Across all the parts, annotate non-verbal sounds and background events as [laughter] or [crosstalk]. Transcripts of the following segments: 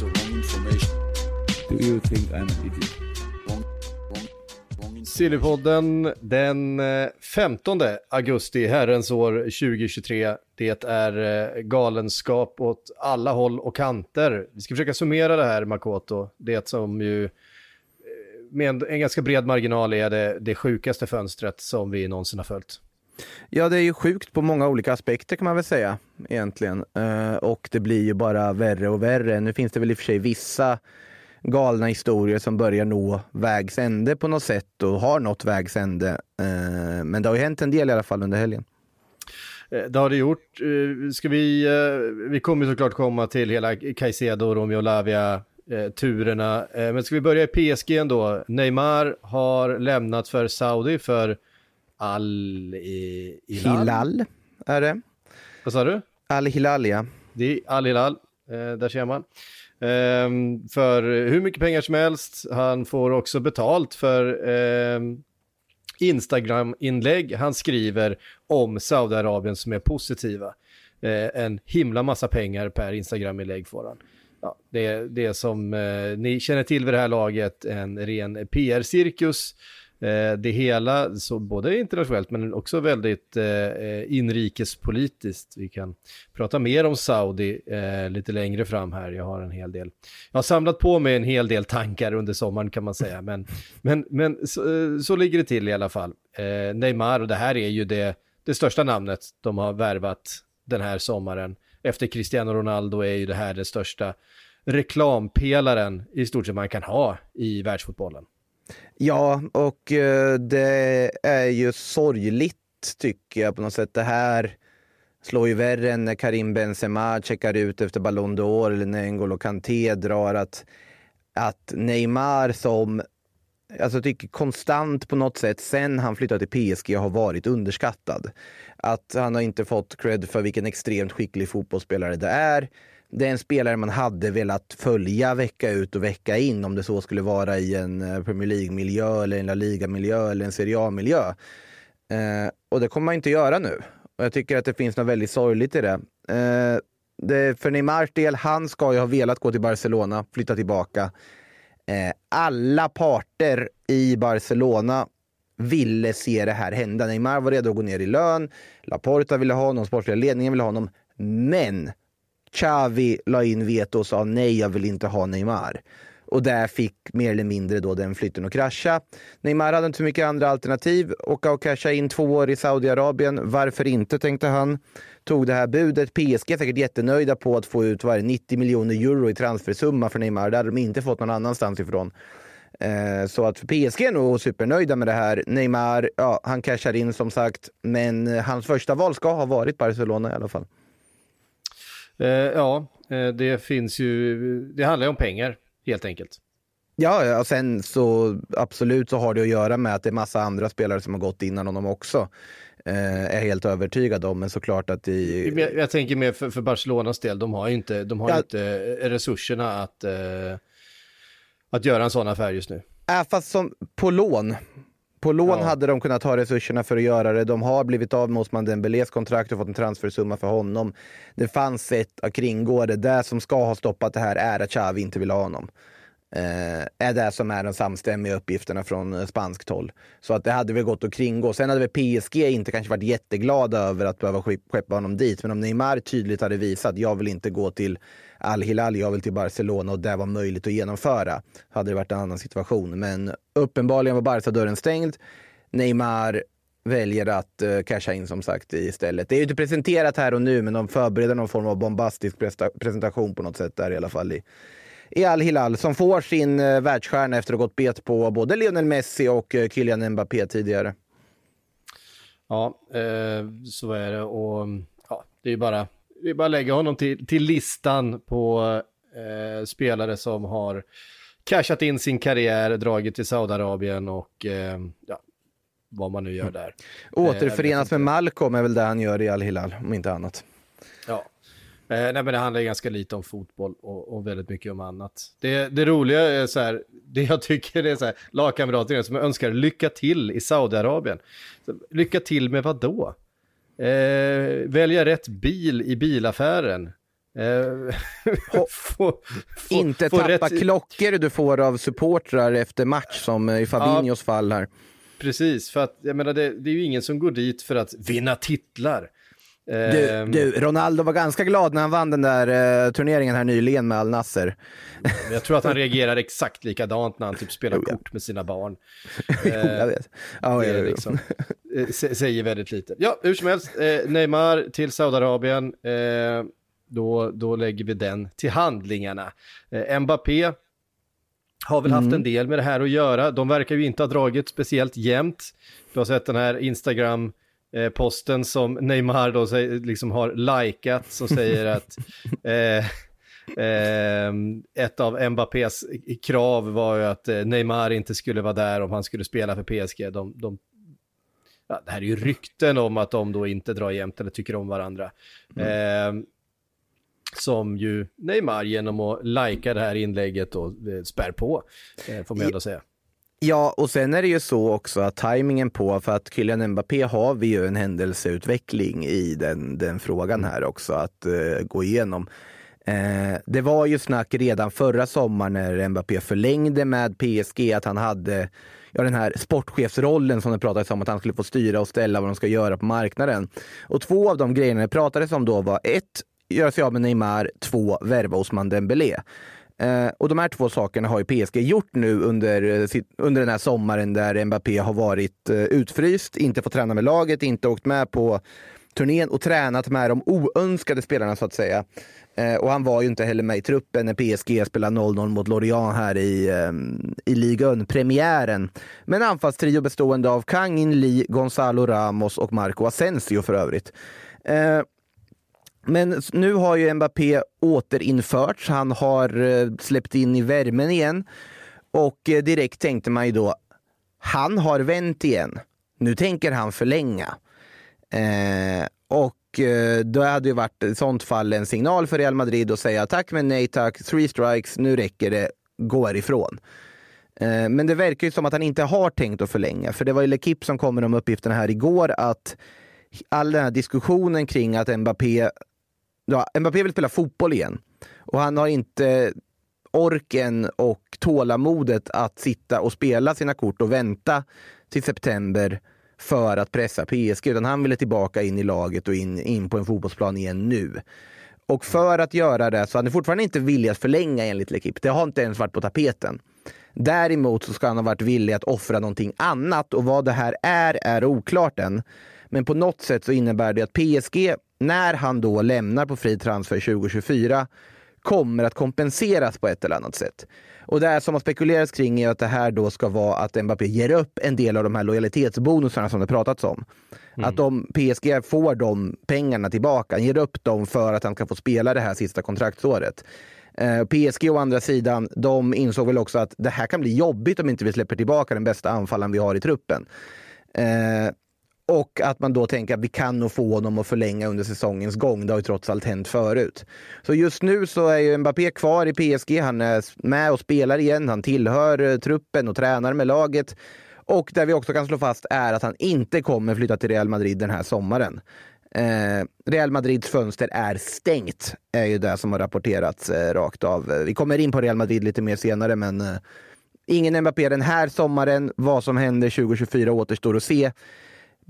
That's the wrong information. Do you think I'm an idiot? Wrong, wrong, wrong. Sillypodden den eh, 15 augusti, herrens år 2023. Det är eh, galenskap åt alla håll och kanter. Vi ska försöka summera det här, Makoto. Det som ju eh, med en, en ganska bred marginal är det, det sjukaste fönstret som vi någonsin har följt. Ja, det är ju sjukt på många olika aspekter kan man väl säga egentligen. Eh, och det blir ju bara värre och värre. Nu finns det väl i och för sig vissa galna historier som börjar nå vägs ände på något sätt och har nått vägs ände. Eh, men det har ju hänt en del i alla fall under helgen. Eh, det har det gjort. Eh, ska vi, eh, vi kommer såklart komma till hela Caicedo, Romeo Lavia turerna. Men ska vi börja i PSG ändå? Neymar har lämnat för Saudi för Al i, Hilal. Hilal är det. Vad sa du? Al Hilal, ja. Det är Al Hilal, eh, där ser man. Ehm, för hur mycket pengar som helst. Han får också betalt för ehm, Instagram-inlägg han skriver om Saudiarabien som är positiva. Eh, en himla massa pengar per Instagram-inlägg får han. Ja, det, är- det är som eh, ni känner till vid det här laget en ren PR-cirkus. Eh, det hela, så både internationellt men också väldigt eh, eh, inrikespolitiskt. Vi kan prata mer om Saudi eh, lite längre fram här. Jag har en hel del. Jag har samlat på mig en hel del tankar under sommaren kan man säga. Men, men, men så, eh, så ligger det till i alla fall. Eh, Neymar, och det här är ju det, det största namnet de har värvat den här sommaren. Efter Cristiano Ronaldo är ju det här det största reklampelaren i stort sett man kan ha i världsfotbollen. Ja, och eh, det är ju sorgligt tycker jag på något sätt. Det här slår ju värre än när Karim Benzema checkar ut efter Ballon d'Or eller när N'Golo Kanté drar att, att Neymar som alltså tycker konstant på något sätt sen han flyttade till PSG har varit underskattad. Att han har inte fått cred för vilken extremt skicklig fotbollsspelare det är. Det är en spelare man hade velat följa vecka ut och vecka in om det så skulle vara i en eh, Premier League-miljö eller en La Liga-miljö eller en Serie A-miljö. Eh, och det kommer man inte göra nu. Och jag tycker att det finns något väldigt sorgligt i det. Eh, det för Neymars del, han ska ju ha velat gå till Barcelona, flytta tillbaka. Eh, alla parter i Barcelona ville se det här hända. Neymar var redo att gå ner i lön. Laporta ville ha honom, sportsliga ledningen ville ha honom. Men Xavi la in veto och sa nej, jag vill inte ha Neymar. Och där fick mer eller mindre då den flytten att krascha. Neymar hade inte så mycket andra alternativ. Åka och casha in två år i Saudiarabien. Varför inte, tänkte han. Tog det här budet. PSG är säkert jättenöjda på att få ut varje 90 miljoner euro i transfersumma för Neymar. Det hade de inte fått någon annanstans ifrån. Eh, så att PSG är nog supernöjda med det här. Neymar, ja, han cashar in som sagt. Men eh, hans första val ska ha varit Barcelona i alla fall. Eh, ja, eh, det finns ju, det handlar ju om pengar helt enkelt. Ja, och sen så absolut så har det att göra med att det är massa andra spelare som har gått innan honom också. Eh, är helt övertygad om, men såklart att i... Jag, jag tänker mer för, för Barcelonas del, de har inte, de har Ja. inte resurserna att, eh, att göra en sån affär just nu. Äh, fast som på lån. På lån Ja. hade de kunnat ha resurserna för att göra det. De har blivit av med Osman Dembélés kontrakt och fått en transfersumma för honom. Det fanns sätt att kringgå det. Det som ska ha stoppat det här är att Xavi inte vill ha honom. Eh, är det som är de samstämmiga uppgifterna från eh, spanskt håll. Så att det hade väl gått att kringgå. Sen hade väl PSG inte kanske varit jätteglada över att behöva skeppa honom dit. Men om Neymar tydligt hade visat jag vill inte gå till Al Hilal, jag vill till Barcelona och det var möjligt att genomföra. Hade det varit en annan situation. Men uppenbarligen var Barca-dörren stängd. Neymar väljer att uh, casha in som sagt istället. Det är ju inte presenterat här och nu men de förbereder någon form av bombastisk presentation på något sätt där i alla fall i, i Al Hilal som får sin uh, världsstjärna efter att ha gått bet på både Lionel Messi och uh, Kylian Mbappé tidigare. Ja, eh, så är det och ja, det är bara, det är bara att lägga honom till, till listan på Eh, spelare som har cashat in sin karriär, dragit till Saudiarabien och eh, ja, vad man nu gör där. Återförenas Eh, med Malcolm är väl det han gör i Al-Hilal, om inte annat. Ja. Eh, nej, men det handlar ju ganska lite om fotboll och, och väldigt mycket om annat. Det, det roliga är så här, [laughs] det jag tycker är så här, lagkamrater som önskar lycka till i Saudiarabien. Lycka till med vad då? Eh, välja rätt bil i bilaffären. Eh, [laughs] få, få, inte få tappa rätt- klockor du får av supportrar efter match, som i Fabinhos fall här. Precis, för att jag menar det, det är ju ingen som går dit för att vinna titlar. Du, Ehm, du, Ronaldo var ganska glad när han vann den där eh, turneringen här nyligen med Al Nasser. Jag tror att han reagerar exakt likadant när han typ spelar Jo, ja. kort med sina barn. [laughs] Jo, jag vet. Ja, det ja, liksom, eh, sä- säger väldigt lite. Ja, hur som helst, eh, Neymar till Saudiarabien. Eh, då, då lägger vi den till handlingarna. Eh, Mbappé har väl haft Mm. en del med det här att göra. De verkar ju inte ha dragit speciellt jämnt. Du har sett den här Instagram eh, posten som Neymar då säger- liksom har likat som säger [laughs] att eh, eh, ett av Mbappés krav var ju att eh, Neymar inte skulle vara där om han skulle spela för PSG. De, de, ja, det här är ju rykten om att de då inte drar jämnt eller tycker om varandra. Eh, som ju Neymar genom att lajka det här inlägget och eh, spär på, eh, får man ändå säga. Ja, och sen är det ju så också att tajmingen på, för att Kylian Mbappé har vi ju en händelseutveckling i den, den frågan här också att uh, gå igenom. Uh, det var ju snack redan förra sommaren när Mbappé förlängde med PSG att han hade ja, den här sportchefsrollen som det pratades om att han skulle få styra och ställa vad de ska göra på marknaden. Och två av de grejerna det pratades om då var ett, göra sig av med Neymar, två, värva Osman Dembélé. Eh, och de här två sakerna har ju PSG gjort nu under, eh, under den här sommaren där Mbappé har varit eh, utfryst, inte fått träna med laget, inte åkt med på turnén och tränat med de oönskade spelarna så att säga. Eh, och han var ju inte heller med i truppen när PSG spelade 0-0 mot Lorient här i, eh, i ligan, premiären. Men anfallstrio bestående av Kang In Lee, Gonzalo Ramos och Marco Asensio för övrigt. Eh, men nu har ju Mbappé återinförts. Han har eh, släppt in i värmen igen. Och eh, direkt tänkte man ju då, han har vänt igen. Nu tänker han förlänga. Eh, och eh, då hade ju varit i sånt fall en signal för Real Madrid att säga tack men nej tack, three strikes, nu räcker det, gå härifrån. Eh, Men det verkar ju som att han inte har tänkt att förlänga. För det var ju Lekip som kom med de uppgifterna här igår att all den här diskussionen kring att Mbappé, ja, Mbappé vill spela fotboll igen. Och han har inte orken och tålamodet att sitta och spela sina kort och vänta till september för att pressa PSG. Utan han ville tillbaka in i laget och in, in på en fotbollsplan igen nu. Och för att göra det så han fortfarande inte villig att förlänga enligt L'Equipe. Det har inte ens varit på tapeten. Däremot så ska han ha varit villig att offra någonting annat och vad det här är, är oklart än. Men på något sätt så innebär det att PSG, när han då lämnar på fri transfer 2024, kommer att kompenseras på ett eller annat sätt. Och det som har spekulerats kring är att det här då ska vara att Mbappé ger upp en del av de här lojalitetsbonusarna som det pratats om. Att om PSG får de pengarna tillbaka, ger upp dem för att han ska få spela det här sista kontraktsåret. Eh, PSG å andra sidan, de insåg väl också att det här kan bli jobbigt om inte vi släpper tillbaka den bästa anfallaren vi har i truppen. Eh, och att man då tänker att vi kan nog få honom att förlänga under säsongens gång. Det har ju trots allt hänt förut. Så just nu så är ju Mbappé kvar i PSG. Han är med och spelar igen. Han tillhör eh, truppen och tränar med laget. Och där vi också kan slå fast är att han inte kommer flytta till Real Madrid den här sommaren. Eh, Real Madrids fönster är stängt, är ju det som har rapporterats eh, rakt av. Eh, vi kommer in på Real Madrid lite mer senare, men eh, ingen Mbappé den här sommaren. Vad som händer 2024 återstår att se.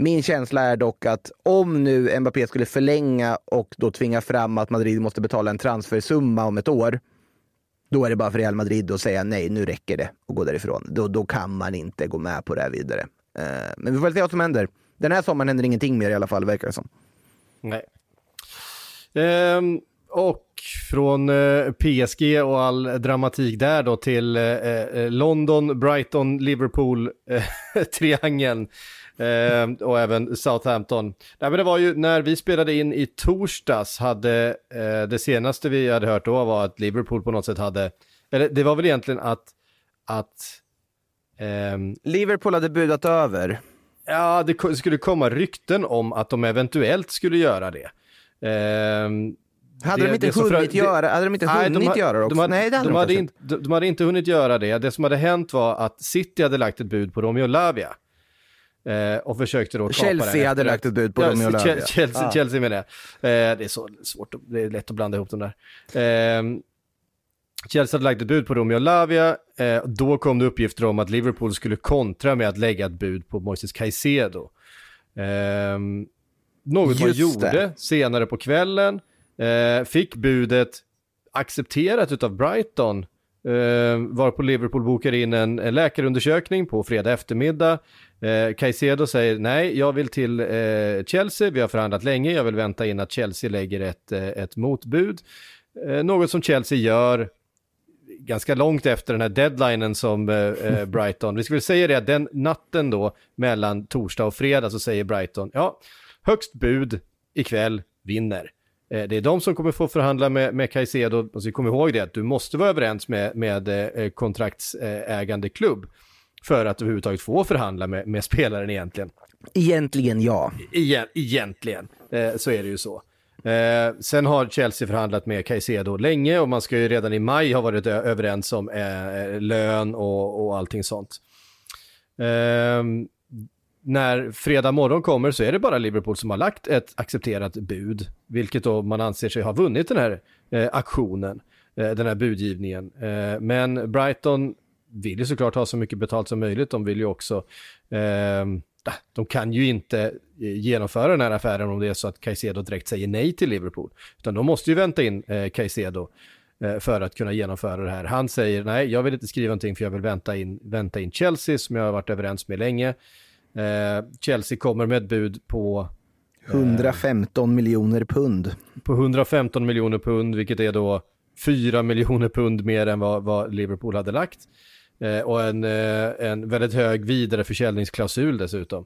Min känsla är dock att om nu Mbappé skulle förlänga och då tvinga fram att Madrid måste betala en transfersumma om ett år, då är det bara för Real Madrid att säga nej, nu räcker det och gå därifrån. Då, då kan man inte gå med på det här vidare. Eh, men vi får väl se vad som händer. Den här sommaren händer ingenting mer i alla fall, verkar det som. Nej. Um och från eh, PSG och all dramatik där då till eh, eh, London, Brighton, Liverpool, [laughs] triangeln och även Southampton. Nej, men det var ju när vi spelade in i torsdags hade det senaste vi hade hört då var att Liverpool på något sätt hade, eller det var väl egentligen att, att ehm, Liverpool hade budat över. Ja, det skulle komma rykten om att de eventuellt skulle göra det. Ehm, Hade det- de inte det hunnit, det- göra, hade de inte Nej, hunnit ha- göra det också? De hade, Nej, det hade de, de hade inte, de, de hade inte hunnit göra det. Det som hade hänt var att City hade lagt ett bud på Romeo Lavia. Eh, och försökte då kapa Chelsea hade lagt ett bud på Ja, Romeo Lavia. Chelsea, Ja. Chelsea menar jag. Eh, det är så svårt, det är lätt att blanda ihop dem där. Eh, Chelsea hade lagt ett bud på Romeo Lavia. Eh, då kom det uppgifter om att Liverpool skulle kontra med att lägga ett bud på Moises Caicedo. Eh, något man Just gjorde det. senare på kvällen. Eh, fick budet accepterat utav Brighton. Eh, varpå Liverpool bokar in en, en läkarundersökning på fredag eftermiddag. Eh, Caicedo säger nej, jag vill till eh, Chelsea, vi har förhandlat länge, jag vill vänta in att Chelsea lägger ett, eh, ett motbud. Eh, något som Chelsea gör ganska långt efter den här deadlinen som eh, eh, [laughs] Brighton, vi väl säga det, att den natten då mellan torsdag och fredag så säger Brighton, ja, högst bud ikväll vinner. Eh, Det är de som kommer få förhandla med, med Caicedo, och så kom ihåg det att du måste vara överens med, med eh, kontraktsägande klubb för att överhuvudtaget få förhandla med, med spelaren egentligen. Egentligen ja. Igen, egentligen, eh, så är det ju så. Eh, sen har Chelsea förhandlat med Caicedo länge och man ska ju redan i maj ha varit överens om eh, lön och, och allting sånt. När fredag morgon kommer så är det bara Liverpool som har lagt ett accepterat bud, vilket då man anser sig ha vunnit den här eh, aktionen, eh, den här budgivningen. Eh, men Brighton vill ju såklart ha så mycket betalt som möjligt, de vill ju också eh, de kan ju inte eh, genomföra den här affären om det är så att Caicedo direkt säger nej till Liverpool. Utan de måste ju vänta in eh, Caicedo eh, för att kunna genomföra det här. Han säger nej, jag vill inte skriva någonting för jag vill vänta in, vänta in Chelsea som jag har varit överens med länge. Eh, Chelsea kommer med ett bud på, 115 miljoner pund. på 115 miljoner pund, vilket är då 4 miljoner pund mer än vad, vad Liverpool hade lagt. Eh, och en, eh, en väldigt hög vidareförsäljningsklausul dessutom.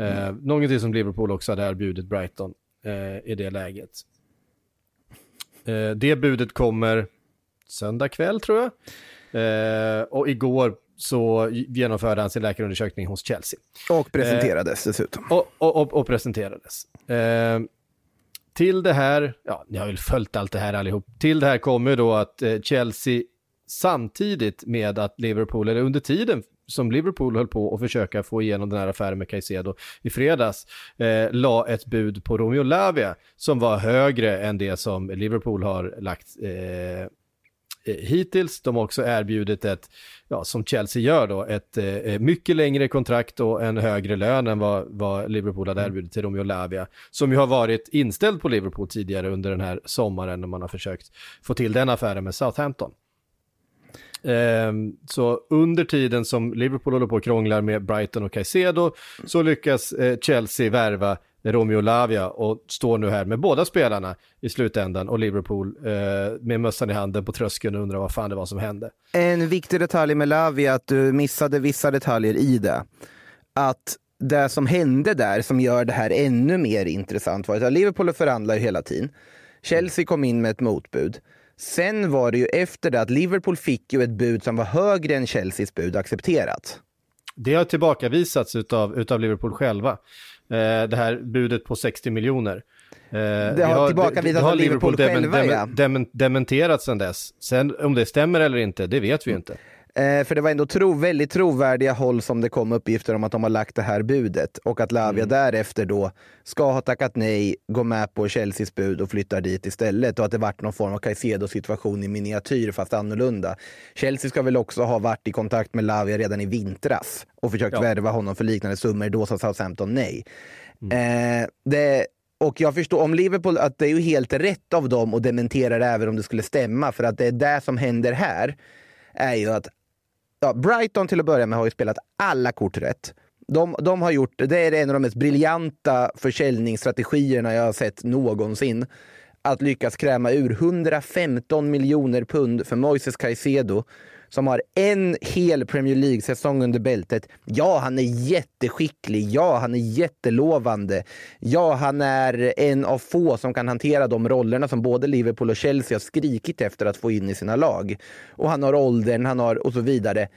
Eh, Någonting som Liverpool också hade erbjudit Brighton eh, i det läget. Eh, det budet kommer söndag kväll tror jag. Eh, och igår så genomförde han sin läkarundersökning hos Chelsea. Och presenterades dessutom. Och, och, och, och presenterades. Eh, till det här, ja, ni har väl följt allt det här allihop. Till det här kommer då att eh, Chelsea samtidigt med att Liverpool, eller under tiden som Liverpool höll på att försöka få igenom den här affären med Caicedo i fredags, eh, la ett bud på Romeo Lavia som var högre än det som Liverpool har lagt eh, eh, hittills. De har också erbjudit ett, ja, som Chelsea gör då, ett eh, mycket längre kontrakt och en högre lön än vad, vad Liverpool hade erbjudit till Romeo Lavia, som ju har varit inställd på Liverpool tidigare under den här sommaren när man har försökt få till den affären med Southampton. Ehm, så under tiden som Liverpool håller på och krånglar med Brighton och Caicedo så lyckas eh, Chelsea värva Romeo Lavia och står nu här med båda spelarna i slutändan och Liverpool eh, med mössan i handen på tröskeln och undrar vad fan det var som hände. En viktig detalj med Lavia är att du missade vissa detaljer i det. Att det som hände där som gör det här ännu mer intressant var att Liverpool förhandlar ju hela tiden. Chelsea kom in med ett motbud. Sen var det ju efter det att Liverpool fick ju ett bud som var högre än Chelseas bud accepterat. Det har tillbakavisats utav, utav Liverpool själva. Eh, det här budet på 60 miljoner. Eh, det har tillbakavisats av Liverpool själva, ja. demen, dementerat sedan dess. Sen om det stämmer eller inte, det vet vi ju inte. Eh, för det var ändå tro, väldigt trovärdiga håll som det kom uppgifter om att de har lagt det här budet och att Lavia därefter då ska ha tackat nej, gå med på Chelseas bud och flyttar dit istället och att det varit någon form av Caicedo-situation i miniatyr fast annorlunda. Chelsea ska väl också ha varit i kontakt med Lavia redan i vintras och försökt Ja. värva honom för liknande summor. Då sa Southampton nej. Eh, det, och jag förstår om Liverpool att det är ju helt rätt av dem att dementera det även om det skulle stämma för att det är det som händer här är ju att ja, Brighton till att börja med har ju spelat alla kort rätt. De, de har gjort, det är en av de mest briljanta försäljningsstrategierna jag har sett någonsin. att lyckas kräma ur 115 miljoner pund för Moises Caicedo som har en hel Premier League-säsong under bältet. Ja, han är jätteskicklig. Ja, han är jättelovande. Ja, han är en av få som kan hantera de rollerna som både Liverpool och Chelsea har skrikit efter att få in i sina lag. Och han har åldern, han har och så vidare.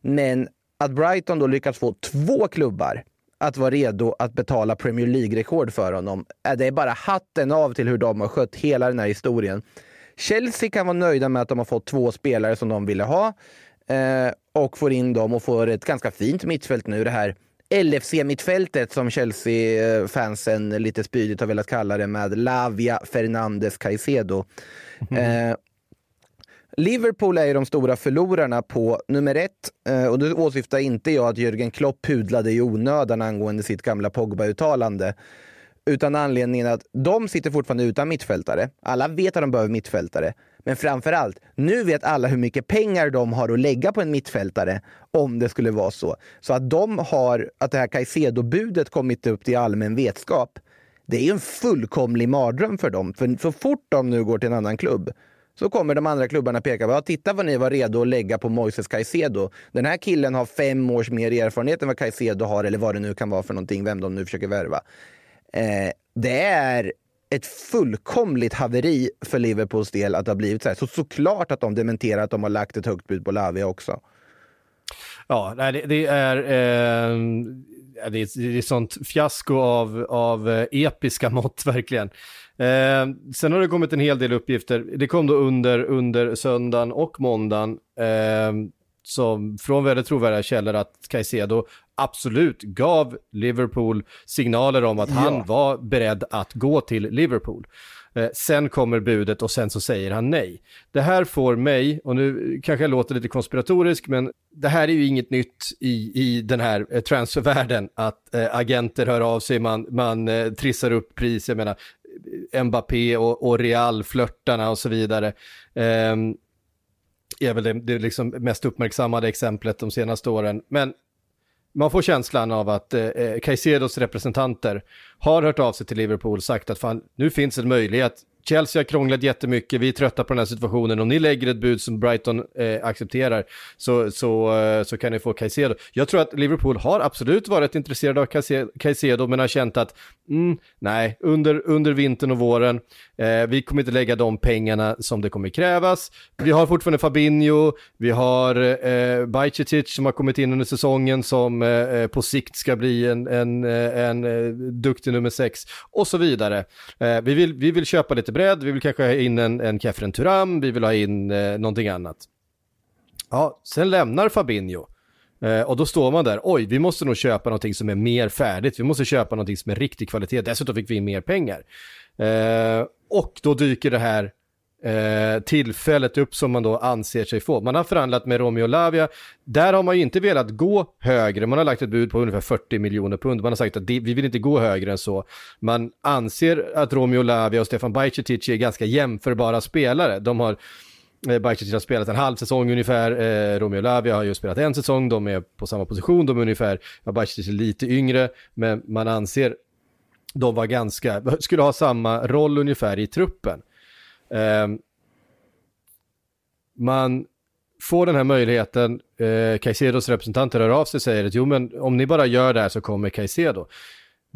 Men att Brighton då lyckats få två klubbar att vara redo att betala Premier League-rekord för honom. Eh, det är bara hatten av till hur de har skött hela den här historien. Chelsea kan vara nöjda med att de har fått två spelare som de ville ha eh, och får in dem och får ett ganska fint mittfält nu. Det här LFC-mittfältet som Chelsea-fansen lite spydigt har velat kalla det med Lavia, Fernandes, Caicedo. Eh, Liverpool är ju de stora förlorarna på nummer ett. Eh, och då åsyftar inte jag att Jürgen Klopp pudlade i onödan angående sitt gamla Pogba-uttalande. Utan anledningen att de sitter fortfarande utan mittfältare. Alla vet att de behöver mittfältare. Men framför allt, nu vet alla hur mycket pengar de har att lägga på en mittfältare om det skulle vara så. Så att de har, att det här Caicedo-budet kommit upp till allmän vetskap. Det är ju en fullkomlig mardröm för dem. För så fort de nu går till en annan klubb så kommer de andra klubbarna peka på, ja, titta vad ni var redo att lägga på Moises Caicedo. Den här killen har fem års mer erfarenhet än vad Caicedo har, eller vad det nu kan vara för någonting, vem de nu försöker värva. Eh, det är ett fullkomligt haveri för Liverpools del att det har blivit så här. Så såklart att de dementerar att de har lagt ett högt bud på Lavia också. Ja, det, det är... Eh, det, är det är sånt fiasko av, av eh, episka [laughs] mått verkligen. Eh, sen har det kommit en hel del uppgifter. Det kom då under, under söndagen och måndagen eh, som från väldigt trovärdiga källor att Caicedo absolut gav Liverpool signaler om att han var beredd att gå till Liverpool. Eh, sen kommer budet och sen så säger han nej. Det här får mig, och nu kanske jag låter lite konspiratorisk, men det här är ju inget nytt i, i den här eh, transfervärlden, att eh, agenter hör av sig, man, man trissar upp pris, jag menar Mbappé och, och Real-flörtarna och så vidare. Ehm, är väl det, det liksom mest uppmärksammade exemplet de senaste åren. Men man får känslan av att eh, eh, Caicedos representanter har hört av sig till Liverpool och sagt att fan, nu finns en möjlighet. Chelsea har krånglat jättemycket, vi är trötta på den här situationen. Om ni lägger ett bud som Brighton eh, accepterar så, så, eh, så kan ni få Caicedo. Jag tror att Liverpool har absolut varit intresserade av Caicedo men har känt att mm, nej, under, under vintern och våren, eh, vi kommer inte lägga de pengarna som det kommer krävas. Vi har fortfarande Fabinho, vi har eh, Bajcetic som har kommit in under säsongen som eh, eh på sikt ska bli en, en, eh, en, en, duktig nummer sex och så vidare. Eh, vi, vill, vi vill köpa lite bredd, vi vill kanske ha in en, en Kefren Turam, vi vill ha in eh, någonting annat. Ja, sen lämnar Fabinho. Eh, och då står man där, oj, vi måste nog köpa någonting som är mer färdigt, vi måste köpa någonting som är riktig kvalitet, dessutom fick vi in mer pengar. Eh, och då dyker det här eh, tillfället upp som man då anser sig få. Man har förhandlat med Romeo Lavia, där har man ju inte velat gå högre, man har lagt ett bud på ungefär 40 miljoner pund, man har sagt att det, vi vill inte gå högre än så. Man anser att Romeo Lavia och Stefan Bajcetic är ganska jämförbara spelare, de har eh, Bajcetic har spelat en halv säsong ungefär, eh, Romeo Lavia har ju spelat en säsong, de är på samma position, de är ungefär, ja, Bajcetic är lite yngre, men man anser de var ganska, skulle ha samma roll ungefär i truppen. Eh, man får den här möjligheten, eh, Caicedos representanter hör av sig och säger att jo men om ni bara gör det här så kommer Caicedo.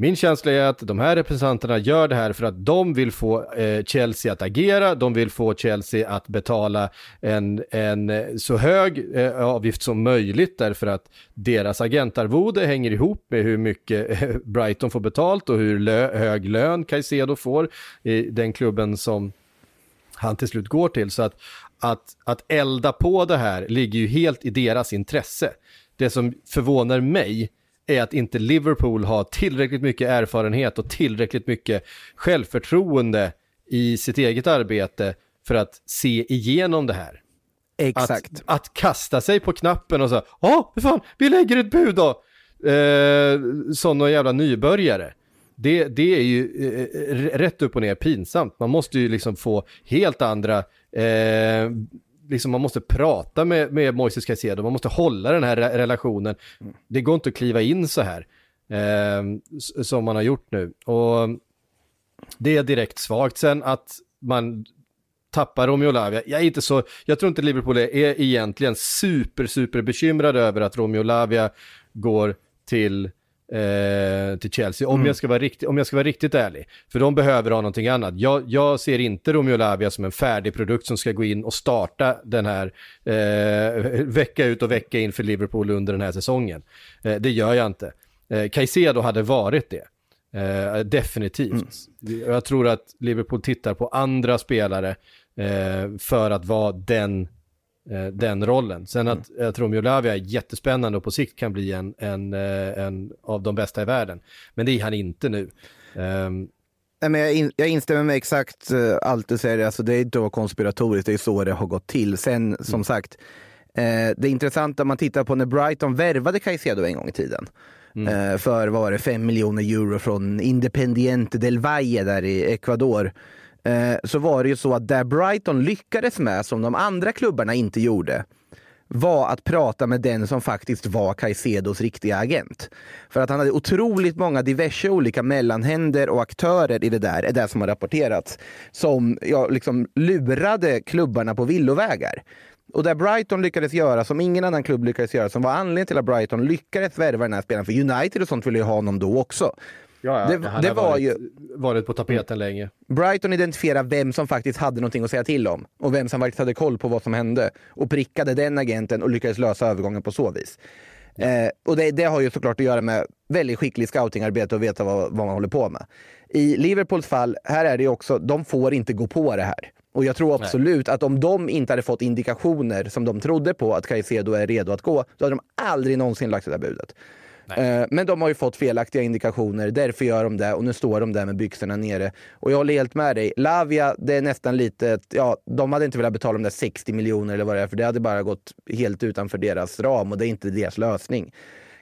Min känsla är att de här representanterna gör det här för att de vill få eh, Chelsea att agera, de vill få Chelsea att betala en, en eh, så hög eh, avgift som möjligt därför att deras agentarvode hänger ihop med hur mycket eh, Brighton får betalt och hur lö hög lön Caicedo får i den klubben som han till slut går till. Så att, att, att elda på det här ligger ju helt i deras intresse. Det som förvånar mig är att inte Liverpool har tillräckligt mycket erfarenhet och tillräckligt mycket självförtroende i sitt eget arbete för att se igenom det här. Exakt. Att, att kasta sig på knappen och säga, ja, hur fan, vi lägger ett bud då. Eh, sådana jävla nybörjare. Det, det är ju eh, eh rätt upp och ner pinsamt. Man måste ju liksom få helt andra eh, liksom man måste prata med, med Moises Caicedo, man måste hålla den här re relationen. Det går inte att kliva in så här eh, som man har gjort nu. Och det är direkt svagt. Sen att man tappar Romeo Lavia. Jag är inte så, jag tror inte Liverpool är, är egentligen super, super bekymrad över att Romeo Lavia går till, eh, till Chelsea. Om, jag ska vara riktigt, om jag ska vara riktigt ärlig. För de behöver ha någonting annat. Jag, jag ser inte Romeo Lavia som en färdig produkt som ska gå in och starta den här eh, [laughs] vecka ut och vecka in för Liverpool under den här säsongen. Eh, det gör jag inte. Eh, Caicedo hade varit det. Eh, definitivt. Jag tror att Liverpool tittar på andra spelare eh, för att vara den, den rollen. Sen att jag tror Romeo Lavia är jättespännande och på sikt kan bli en, en, eh, en av de bästa i världen. Men det är han inte nu. Ehm, Nej, men jag, in, jag instämmer med exakt uh, allt du säger. Alltså, det är inte att konspiratoriskt, det är så det har gått till. Sen som sagt, eh, det är intressant om man tittar på när Brighton värvade Caicedo en gång i tiden. Eh, för vad var det, 5 miljoner euro från Independiente del Valle där i Ecuador. Eh, så var det ju så att där Brighton lyckades med, som de andra klubbarna inte gjorde, var att prata med den som faktiskt var Caicedos riktiga agent. För att han hade otroligt många diverse olika mellanhänder och aktörer i det där, är det som har rapporterats, som ja, liksom lurade klubbarna på villovägar. Och där Brighton lyckades göra som ingen annan klubb lyckades göra, som var anledningen till att Brighton lyckades värva den här spelaren, för United och sånt ville ju ha honom då också det, han det har var varit, ju, varit på tapeten länge. Brighton identifierade vem som faktiskt hade någonting att säga till om och vem som faktiskt hade koll på vad som hände och prickade den agenten och lyckades lösa övergången på så vis. Eh, och det, det har ju såklart att göra med väldigt skicklig scoutingarbete och veta vad, vad man håller på med. I Liverpools fall, här är det ju också, de får inte gå på det här. Och jag tror absolut att om de inte hade fått indikationer som de trodde på att Caicedo är redo att gå, då hade de aldrig någonsin lagt det där budet. Nej. Eh, men de har ju fått felaktiga indikationer, därför gör de det och nu står de där med byxorna nere. Och jag håller helt med dig. Lavia, det är nästan lite, ja, de hade inte velat betala de där 60 miljoner eller vad det är, för det hade bara gått helt utanför deras ram och det är inte deras lösning.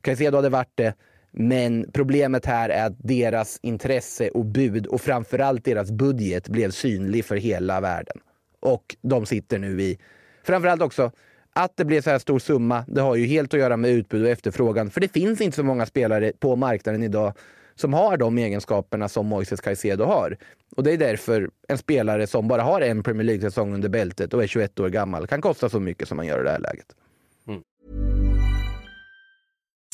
Caicedo hade varit det, men problemet här är att deras intresse och bud och framförallt deras budget blev synlig för hela världen. Och de sitter nu i, framförallt också, att det blev så här stor summa, det har ju helt att göra med utbud och efterfrågan. För det finns inte så många spelare på marknaden idag som har de egenskaperna som Moises Caicedo har. Och det är därför en spelare som bara har en Premier League-säsong under bältet och är 21 år gammal kan kosta så mycket som man gör i det här läget. Mm.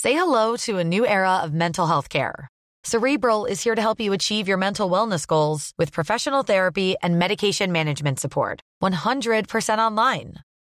Say hello to a new era of mental health care. Cerebral is here to help you achieve your mental wellness goals with professional therapy and medication management support. 100% online.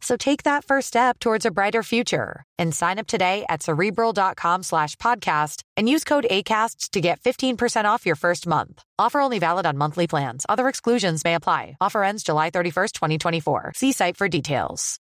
So take that first step towards a brighter future and sign up today at cerebral.com slash podcast and use code ACAST to get 15% off your first month. Offer only valid on monthly plans. Other exclusions may apply. Offer ends July 31st, 2024. See site for details.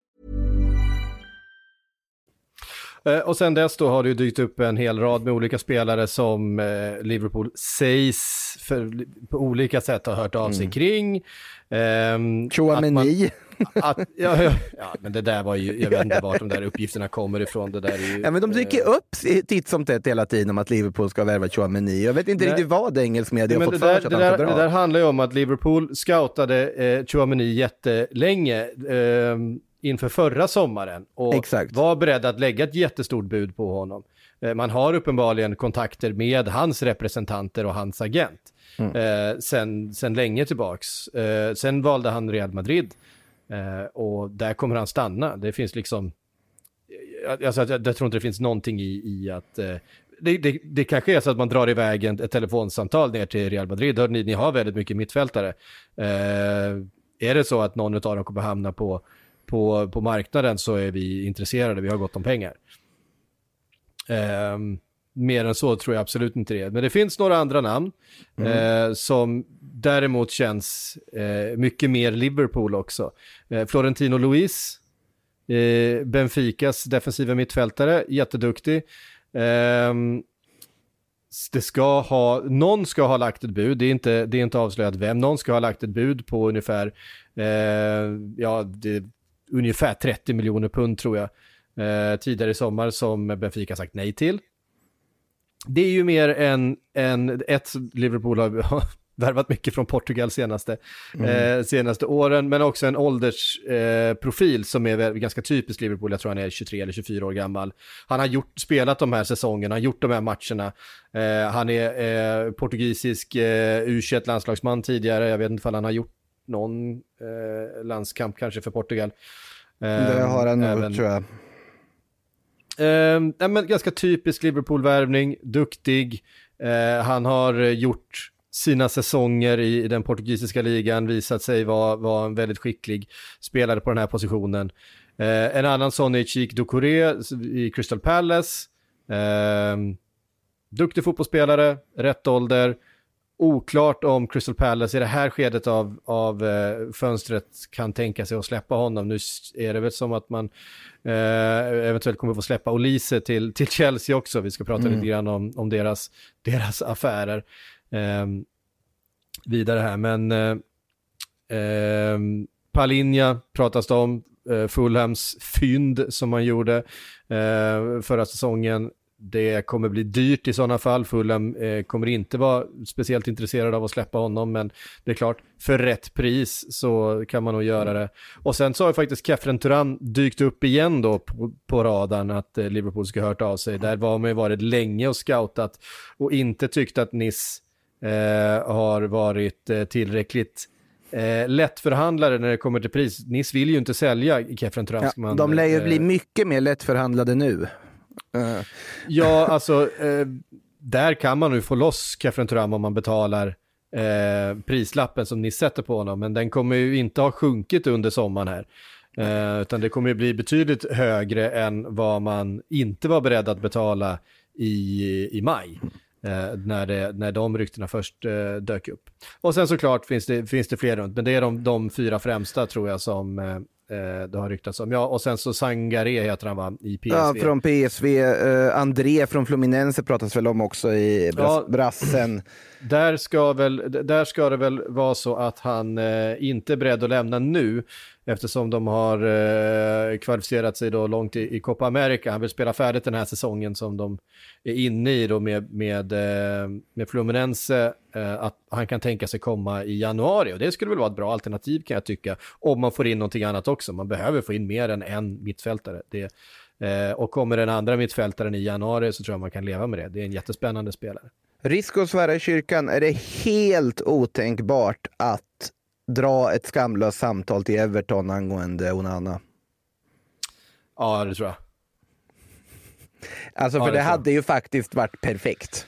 Eh, Och sen dess då har det ju dykt upp en hel rad med olika spelare som eh, Liverpool sägs för, på olika sätt har hört av sig kring. Ehm, att man- Chouameni. Att, ja, ja, [laughs] ja, men det där var ju, jag vet inte vart de där uppgifterna kommer ifrån. Det där är ju, Ja, men de dyker eh, upp titt som tätt hela tiden om att Liverpool ska värva Chouameni. Jag vet inte Nej. riktigt vad engelsk media har fått det, för där, sig det, att han där, ska det där dra. handlar ju om att Liverpool scoutade eh, Chouameni jättelänge eh, inför förra sommaren och Exakt. var beredd att lägga ett jättestort bud på honom. Eh, man har uppenbarligen kontakter med hans representanter och hans agent Mm. eh, sen, sen länge tillbaks. Eh, sen valde han Real Madrid och där kommer han stanna. Det finns liksom jag, alltså, jag, jag tror inte det finns någonting i, i att... Eh, det, det, det kanske är så att man drar iväg en, ett telefonsamtal ner till Real Madrid. Hör ni, ni har väldigt mycket mittfältare. Eh, är det så att någon av dem kommer hamna på, på, på marknaden så är vi intresserade, vi har gott om pengar. Eh, mer än så tror jag absolut inte det. Men det finns några andra namn eh, som däremot känns eh, mycket mer Liverpool också. Eh, Florentino Luis, Eh, Benficas defensiva mittfältare, jätteduktig. Ehm, det ska ha, någon ska ha lagt ett bud, det är inte, det är inte avslöjat vem, någon ska ha lagt ett bud på ungefär, eh, ja, det, ungefär 30 miljoner pund tror jag, eh, tidigare i sommar som Benfica sagt nej till. Det är ju mer än, än ett Liverpool har värvat mycket från Portugal senaste, mm. eh, senaste åren, men också en åldersprofil eh, som är ganska typisk Liverpool. Jag tror han är 23 eller 24 år gammal. Han har gjort, spelat de här säsongerna, han har gjort de här matcherna. Eh, han är eh, portugisisk eh, U21-landslagsman tidigare, jag vet inte om han har gjort någon eh, landskamp kanske för Portugal. det har han nog, tror jag. Eh, men ganska typisk Liverpool-värvning, duktig. Han har gjort sina säsonger i, den portugisiska ligan visat sig vara, vara en väldigt skicklig spelare på den här positionen. Eh, en annan sån är Chik Doucouré i Crystal Palace. Eh, duktig fotbollsspelare, rätt ålder. Oklart om Crystal Palace i det här skedet av, av eh, fönstret kan tänka sig att släppa honom. Nu är det väl som att man eh, eventuellt kommer få släppa Olise till, till Chelsea också. Vi ska prata mm. lite grann om, om deras, deras affärer Ehm, vidare här. Men eh, eh, Palinja pratas det om, eh, Fulhams fynd som man gjorde eh, förra säsongen. Det kommer bli dyrt i sådana fall. Fulham eh, kommer inte vara speciellt intresserad av att släppa honom, men det är klart, för rätt pris så kan man nog göra det. Och sen så har ju faktiskt Kefren Turan dykt upp igen då på, på radarn att eh, Liverpool ska ha hört av sig. Där var man ju varit länge och scoutat och inte tyckt att Nice har varit eh, tillräckligt eh, lättförhandlare när det kommer till pris. Nis vill ju inte sälja Kefren Transkman. Ja, de lär ju bli eh, mycket mer lättförhandlade nu. Uh. Ja, alltså eh, där kan man nu få loss Kefren Turam om man betalar eh, prislappen som ni sätter på honom, men den kommer ju inte ha sjunkit under sommaren här. Eh, utan det kommer ju bli betydligt högre än vad man inte var beredd att betala i, i maj. Eh, när, det, när de ryktena först eh, dök upp. Och sen såklart finns det, finns det fler runt, men det är de, de fyra främsta tror jag som eh, eh det har ryktats om. Ja, och sen så Sangare heter han va, i PSV. Ja, från PSV. Eh, André från Fluminense pratas väl om också i bras ja, brassen. [clears throat] Där ska, väl, där ska det väl vara så att han eh, inte är beredd att lämna nu, eftersom de har eh, kvalificerat sig då långt i, i Copa America. Han vill spela färdigt den här säsongen som de är inne i då med, med, eh, med Fluminense, eh, att han kan tänka sig komma i januari. Och det skulle väl vara ett bra alternativ kan jag tycka, om man får in någonting annat också. Man behöver få in mer än en mittfältare. Det, eh, och kommer den andra mittfältaren i januari så tror jag man kan leva med det. Det är en jättespännande spelare. Risk att svära i kyrkan, är det helt otänkbart att dra ett skamlöst samtal till Everton angående Onana? Ja, det tror jag. Alltså, för ja, det, det hade ju faktiskt varit perfekt.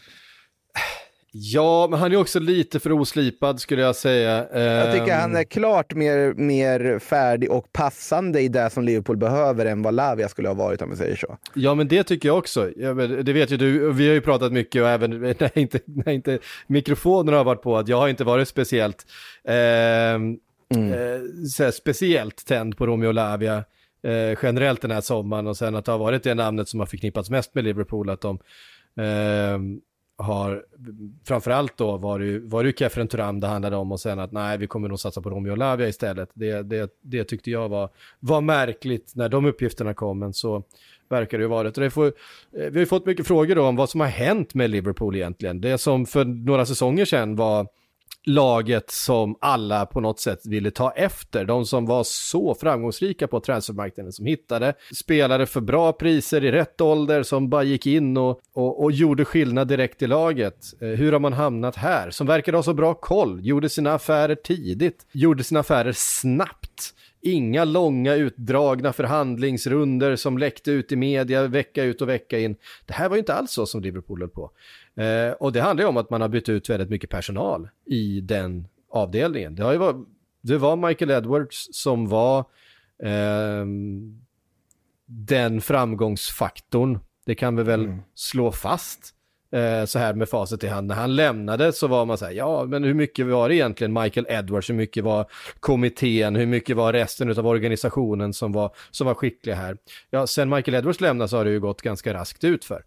Ja, men han är också lite för oslipad skulle jag säga. Jag tycker han är ehm. klart mer, mer färdig och passande i det som Liverpool behöver än vad Lavia skulle ha varit om vi säger så. Ja, men det tycker jag också. Det vet ju du, vi har ju pratat mycket och även [laughs] när inte, när inte mikrofonerna har varit på, att jag har inte varit speciellt, eh, mm. eh, speciellt tänd på Romeo Lavia eh, generellt den här sommaren och sen att det har varit det namnet som har förknippats mest med Liverpool, att de eh, har framförallt då var det, var det Kefren Turam det handlade om och sen att nej, vi kommer nog satsa på Romeo Lavia istället. Det, det, det tyckte jag var, var märkligt när de uppgifterna kom, men så verkar det ju vara. Det får, eh, vi har ju fått mycket frågor då om vad som har hänt med Liverpool egentligen. Det som för några säsonger sedan var laget som alla på något sätt ville ta efter. De som var så framgångsrika på transfermarknaden, som hittade spelare för bra priser i rätt ålder, som bara gick in och, och, och gjorde skillnad direkt i laget. Eh, hur har man hamnat här? Som verkade ha så bra koll, gjorde sina affärer tidigt, gjorde sina affärer snabbt. Inga långa utdragna förhandlingsrunder som läckte ut i media vecka ut och vecka in. Det här var ju inte alls så som Liverpool höll på. Eh, och det handlar ju om att man har bytt ut väldigt mycket personal i den avdelningen. Det, har ju varit, det var Michael Edwards som var eh, den framgångsfaktorn. Det kan vi väl mm. slå fast eh, så här med facit i hand. När han lämnade så var man så här, ja men hur mycket var det egentligen Michael Edwards, hur mycket var kommittén, hur mycket var resten av organisationen som var, som var skickliga här. Ja, sen Michael Edwards lämnade så har det ju gått ganska raskt ut för.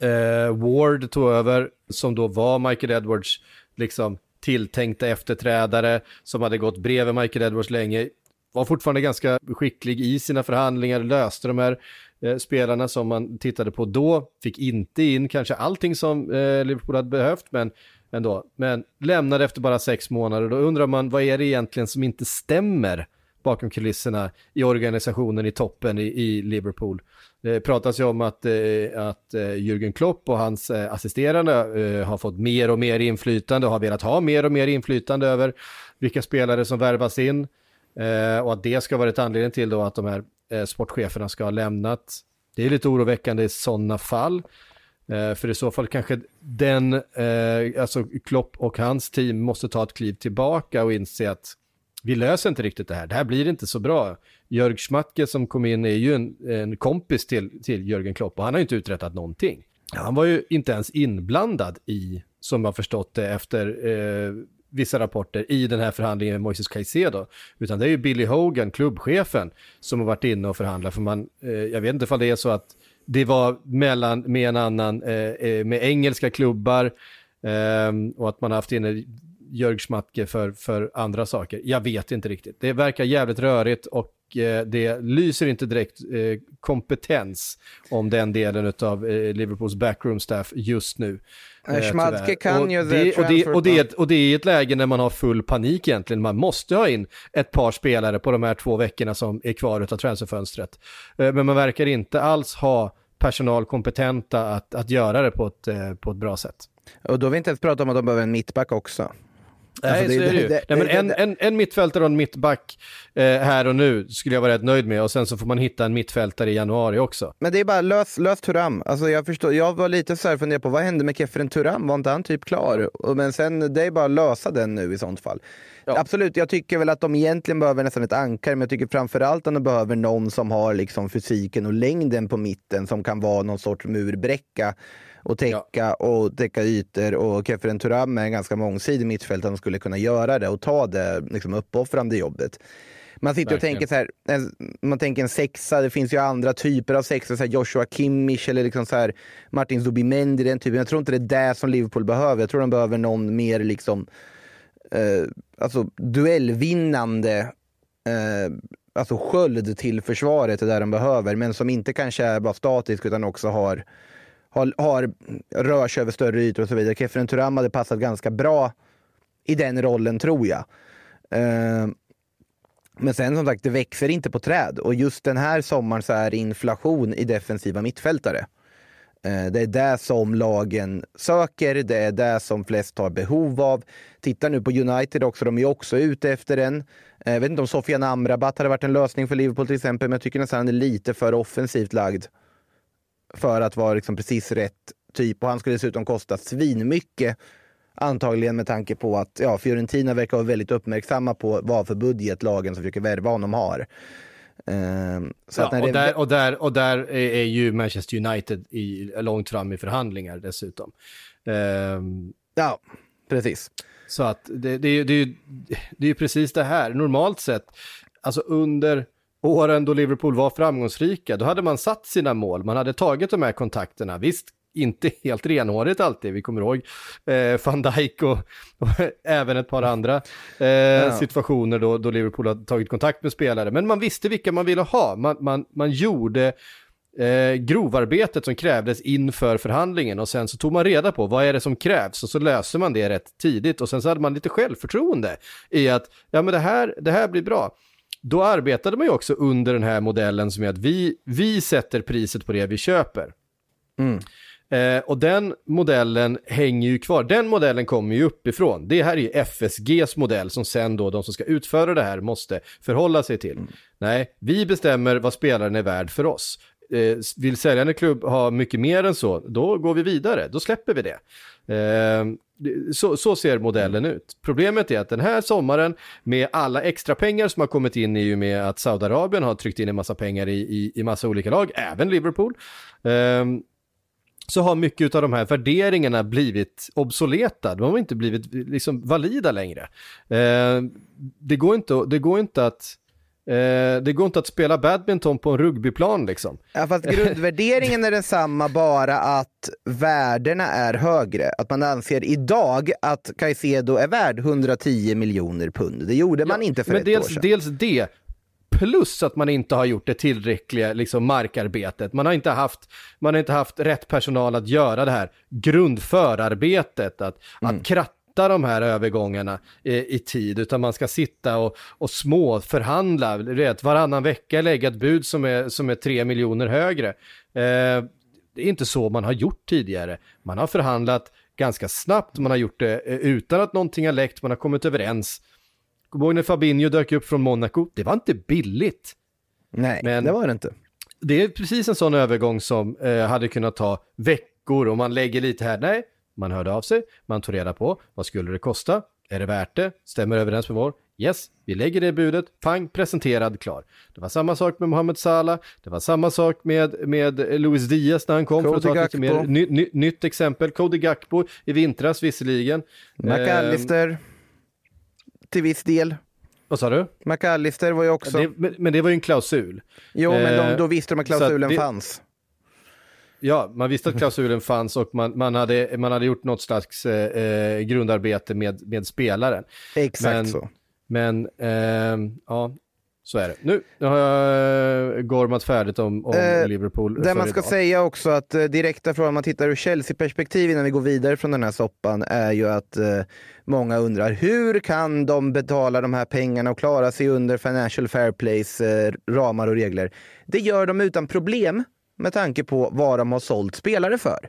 Eh, Ward tog över, som då var Michael Edwards liksom tilltänkta efterträdare, som hade gått bredvid Michael Edwards länge, var fortfarande ganska skicklig i sina förhandlingar, löste de här eh, spelarna som man tittade på då, fick inte in kanske allting som eh, Liverpool hade behövt, men ändå. Men lämnade efter bara sex månader, då undrar man vad är det egentligen som inte stämmer? Bakom kulisserna i organisationen i toppen i, i Liverpool. Det pratas ju om att, eh, att eh, Jürgen Klopp och hans eh, assisterande har fått mer och mer inflytande och har velat ha mer och mer inflytande över vilka spelare som värvas in. Och att det ska vara ett anledning till då att de här sportcheferna ska ha lämnat. Det är lite oroväckande i sådana fall. För i så fall kanske den, alltså Klopp och hans team måste ta ett kliv tillbaka och inse att vi löser inte riktigt det här. Det här blir inte så bra. Jörg Schmatke som kom in är ju en, en kompis till, till Jörgen Klopp och han har ju inte uträttat någonting. Han var ju inte ens inblandad i, som jag förstått det efter eh, vissa rapporter, i den här förhandlingen med Moises Caicedo. Utan det är ju Billy Hogan, klubbchefen, som har varit inne och förhandlat. För man, eh, jag vet inte ifall det är så att det var mellan, med en annan, eh, eh med engelska klubbar eh, och att man har haft inne Jörg Schmatke för, för andra saker. Jag vet inte riktigt. Det verkar jävligt rörigt och eh, det lyser inte direkt eh, kompetens om den delen av eh, Liverpools backroom staff just nu. Schmatke kan ju det, och, det, och, det, och det är ett läge när man har full panik egentligen. Man måste ha in ett par spelare på de här två veckorna som är kvar av transferfönstret. Men man verkar inte alls ha personal kompetenta att, att göra det på ett, på ett bra sätt. Och då har vi inte ens pratat om att de behöver en mittback också. Nej, det, så är det ju. Det, Nej, men en, en, en mittfältare och en mittback eh, här och nu skulle jag vara rätt nöjd med och sen så får man hitta en mittfältare i januari också. Men det är bara lös, lös Turam. Alltså jag, förstår, jag var lite så här funderad på vad hände med Kefren Turam? Var inte han typ klar? Men sen, det är bara att lösa den nu i sånt fall. Ja. Absolut, jag tycker väl att de egentligen behöver nästan ett ankare, men jag tycker framförallt att de behöver någon som har liksom fysiken och längden på mitten som kan vara någon sorts murbräcka och täcka ja. och täcka ytor. Och Kefren Turam är en ganska mångsidig mittfältare som skulle kunna göra det och ta det liksom, uppoffrande jobbet. Man sitter Verkligen. och tänker så här, man tänker en sexa, det finns ju andra typer av sexa, så här Joshua Kimmich eller liksom så här Martin Zubimendi, den typen. Jag tror inte det är det som Liverpool behöver. Jag tror de behöver någon mer liksom, eh, alltså duellvinnande eh, alltså sköld till försvaret är där de behöver, men som inte kanske är bara statisk utan också har har, har, rör sig över större ytor och så vidare. Kefren Turam hade passat ganska bra i den rollen tror jag. Eh, men sen som sagt, det växer inte på träd och just den här sommaren så är det inflation i defensiva mittfältare. Eh, det är det som lagen söker, det är det som flest har behov av. Titta nu på United också, de är också ute efter en. Eh, jag vet inte om Sofian Amrabat hade varit en lösning för Liverpool till exempel, men jag tycker nästan han är lite för offensivt lagd för att vara liksom precis rätt typ. Och han skulle dessutom kosta svinmycket. Antagligen med tanke på att ja, Fiorentina verkar vara väldigt uppmärksamma på vad för budget lagen som försöker värva honom har. Um, ja, och, det... där, och, där, och där är ju Manchester United i, långt fram i förhandlingar dessutom. Um, ja, precis. Så att det, det, det, det är ju precis det här. Normalt sett, alltså under åren då Liverpool var framgångsrika, då hade man satt sina mål, man hade tagit de här kontakterna. Visst, inte helt renhårigt alltid. Vi kommer ihåg eh, van Dijk och, och även ett par andra eh, ja. situationer då, då Liverpool har tagit kontakt med spelare. Men man visste vilka man ville ha. Man, man, man gjorde eh, grovarbetet som krävdes inför förhandlingen och sen så tog man reda på vad är det som krävs och så löser man det rätt tidigt och sen så hade man lite självförtroende i att ja men det här, det här blir bra då arbetade man ju också under den här modellen som är att vi, vi sätter priset på det vi köper. Mm. Eh, och den modellen hänger ju kvar. Den modellen kommer ju uppifrån. Det här är ju FSGs modell som sen då de som ska utföra det här måste förhålla sig till. Mm. Nej, vi bestämmer vad spelaren är värd för oss. Eh, vill säljande klubb ha mycket mer än så, då går vi vidare. Då släpper vi det. Eh, så, så, ser modellen ut. Problemet är att den här sommaren med alla extra pengar som har kommit in i och med att Saudiarabien har tryckt in en massa pengar i, i, i massa olika lag, även Liverpool, eh, så har mycket av de här värderingarna blivit obsoleta. De har inte blivit liksom valida längre. Eh, det, går inte, det går inte att Eh, det går inte att spela badminton på en rugbyplan liksom. Ja, fast grundvärderingen är densamma, bara att värdena är högre. Att man anser idag att Caicedo är värd 110 miljoner pund. Det gjorde man inte för ett dels, år sedan. dels det, plus att man inte har gjort det tillräckliga liksom, markarbetet. Man har, inte haft, man har inte haft rätt personal att göra det här grundförarbetet, att, Mm. att kratta de här övergångarna i, i tid, utan man ska sitta och, och små förhandla, du vet, varannan vecka lägga ett bud som är, som är tre miljoner högre. Eh, det är inte så man har gjort tidigare. Man har förhandlat ganska snabbt, man har gjort det eh, utan att någonting har läckt, man har kommit överens. Kommer ihåg när Fabinho dök upp från Monaco? Det var inte billigt. Nej, Men- det var det inte. Det är precis en sån övergång som eh, hade kunnat ta veckor och man lägger lite här. Nej, man hörde av sig, man tog reda på vad skulle det kosta? Är det värt det? Stämmer överens med vår? Yes, vi lägger det budet, pang, presenterad, klar. Det var samma sak med Mohamed Salah, det var samma sak med, med Luis Diaz när han kom, för att Cody ta ett lite mer ny, ny, nytt exempel. Cody Gakpo i vintras visserligen. Eh, McAllister, till viss del. vad sa du? McAllister var ju också... Det, men, men det var ju en klausul. jo, men de, eh, då visste de att så att klausulen det- fanns. Ja, man visste att klausulen fanns och man, man, hade, man hade gjort något slags eh, eh, grundarbete med, med spelaren. Exakt Men- så. Men ehm, ja, så är det. Nu, nu har jag eh, gormat färdigt om, om Eh, Liverpool Det man ska idag. säga också att eh, direkta från om man tittar ur Chelsea-perspektiv innan vi går vidare från den här soppan är ju att eh, många undrar hur kan de betala de här pengarna och klara sig under Financial Fair Plays eh, ramar och regler? Det gör de utan problem med tanke på vad de har sålt spelare för.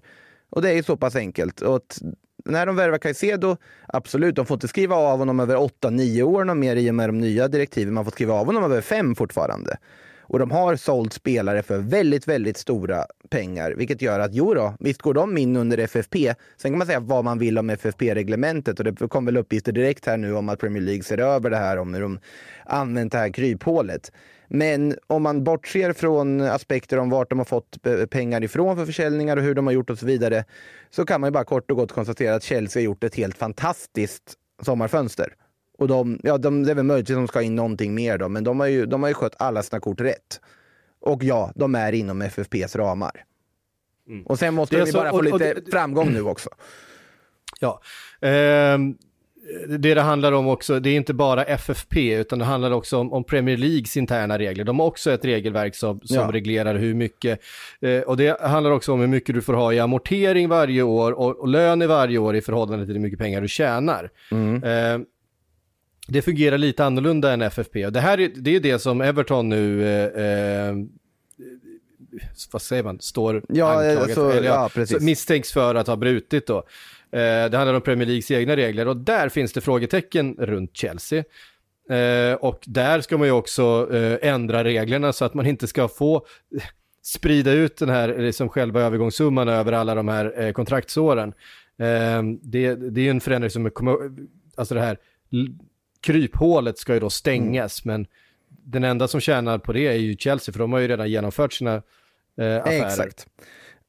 Och det är ju så pass enkelt. Och att när de värvar Caicedo, absolut, de får inte skriva av honom över 8-9 år och mer i och med de nya direktiven. Man får skriva av honom över 5 fortfarande. Och de har sålt spelare för väldigt, väldigt stora pengar, vilket gör att jo då, visst går de in under FFP. Sen kan man säga vad man vill om FFP-reglementet och det kom väl uppgifter direkt här nu om att Premier League ser över det här om hur de använt det här kryphålet. Men om man bortser från aspekter om vart de har fått eh, pengar ifrån för försäljningar och hur de har gjort och så vidare, så kan man ju bara kort och gott konstatera att Chelsea har gjort ett helt fantastiskt sommarfönster. Och de, ja, de, det är väl möjligt att de ska ha in någonting mer då, men de har ju, de har ju skött alla sina kort rätt. Och ja, de är inom FFPs ramar. Och sen måste Mm. De så- bara få och- och lite det- framgång nu också. Ja. Ehm, det det handlar om också, det är inte bara FFP, utan det handlar också om, om Premier Leagues interna regler. De har också ett regelverk som, som Ja. reglerar hur mycket, eh, och det handlar också om hur mycket du får ha i amortering varje år och, och lön i varje år i förhållande till hur mycket pengar du tjänar. Ehm, det fungerar lite annorlunda än FFP och det här är, det är det som Everton nu, eh, eh, vad säger man, står Ja, anklagat så- eller ja, misstänks för att ha brutit då. Eh, det handlar om Premier Leagues egna regler och där finns det frågetecken runt Chelsea. Eh, och där ska man ju också eh, ändra reglerna så att man inte ska få sprida ut den här liksom själva övergångssumman över alla de här kontraktsåren. Det, det är en förändring som kommer, alltså det här kryphålet ska ju då stängas, men den enda som tjänar på det är ju Chelsea, för de har ju redan genomfört sina eh, affärer. Exakt.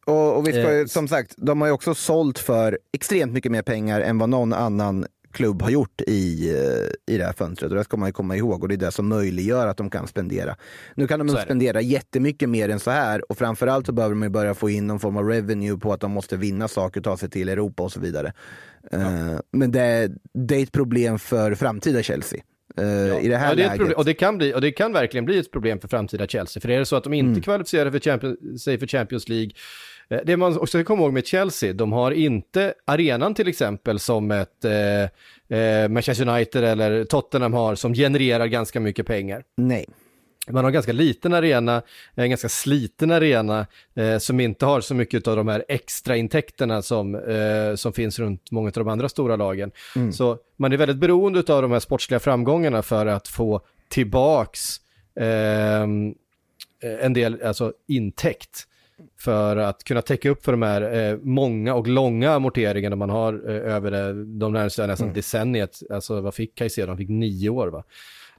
Och, och vi ska ju, Eh, som sagt, de har ju också sålt för extremt mycket mer pengar än vad någon annan klubb har gjort i, eh, i det här fönstret. Och det ska man ju komma ihåg och det är det som möjliggör att de kan spendera. Nu kan de spendera jättemycket mer än så här och framförallt så behöver de ju börja få in någon form av revenue på att de måste vinna saker, ta sig till Europa och så vidare. Eh, Men det, det är ett problem för framtida Chelsea. Eh, I det här ja, det läget. problem, och, det kan bli, och det kan verkligen bli ett problem för framtida Chelsea. För är det så att de inte kvalificerar för Champions, sig för Champions League, det man också ska komma ihåg med Chelsea, de har inte arenan till exempel som ett eh, eh, Manchester United eller Tottenham har som genererar ganska mycket pengar. Nej. Man har en ganska liten arena, en ganska sliten arena eh, som inte har så mycket av de här extra intäkterna som, eh, som finns runt många av de andra stora lagen. Så man är väldigt beroende av de här sportsliga framgångarna för att få tillbaks ehm, en del alltså intäkt för att kunna täcka upp för de här eh, många och långa amorteringarna man har eh, över det, de närmaste nästan decenniet. Alltså vad fick Caicedo? Han fick nio år va?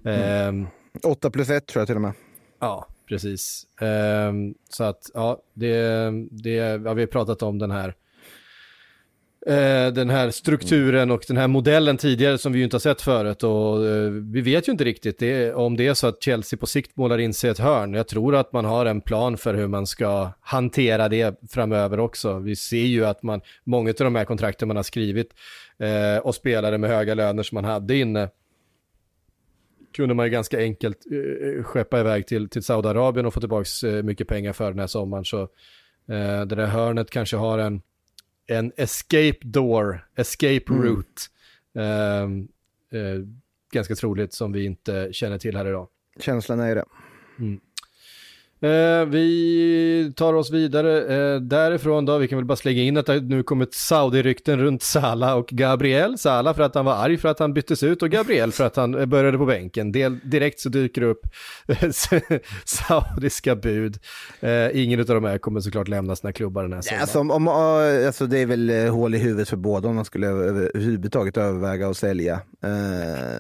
Ehm, 8 plus 1 tror jag till och med. Ja, precis. Ehm, så att, ja, det, det, ja, vi har pratat om den här eh, den här strukturen och den här modellen tidigare som vi ju inte har sett förut och eh, vi vet ju inte riktigt det, om det är så att Chelsea på sikt målar in sig ett hörn. Jag tror att man har en plan för hur man ska hantera det framöver också. Vi ser ju att man, många av de här kontrakten man har skrivit eh, och spelare med höga löner som man hade inne kunde man ju ganska enkelt eh, skeppa iväg till, till Saudiarabien och få tillbaka eh, mycket pengar för den här sommaren. Så eh, det där hörnet kanske har en, en escape door, escape Mm. route. Eh, eh, ganska troligt som vi inte känner till här idag. Känslan är det. Eh, vi tar oss vidare eh, därifrån då. Vi kan väl bara slänga in att det nu kommit Saudi-rykten runt Salah och Gabriel. Salah för att han var arg för att han byttes ut och Gabriel för att han eh, började på bänken. Del, direkt så dyker det upp [laughs] saudiska bud. Eh, ingen av de här kommer såklart lämna sina klubbar den här Ja, sommaren. Alltså, om, om, eh, alltså det är väl eh, hål i huvudet för båda om de skulle över- överhuvudtaget överväga att sälja. Eh,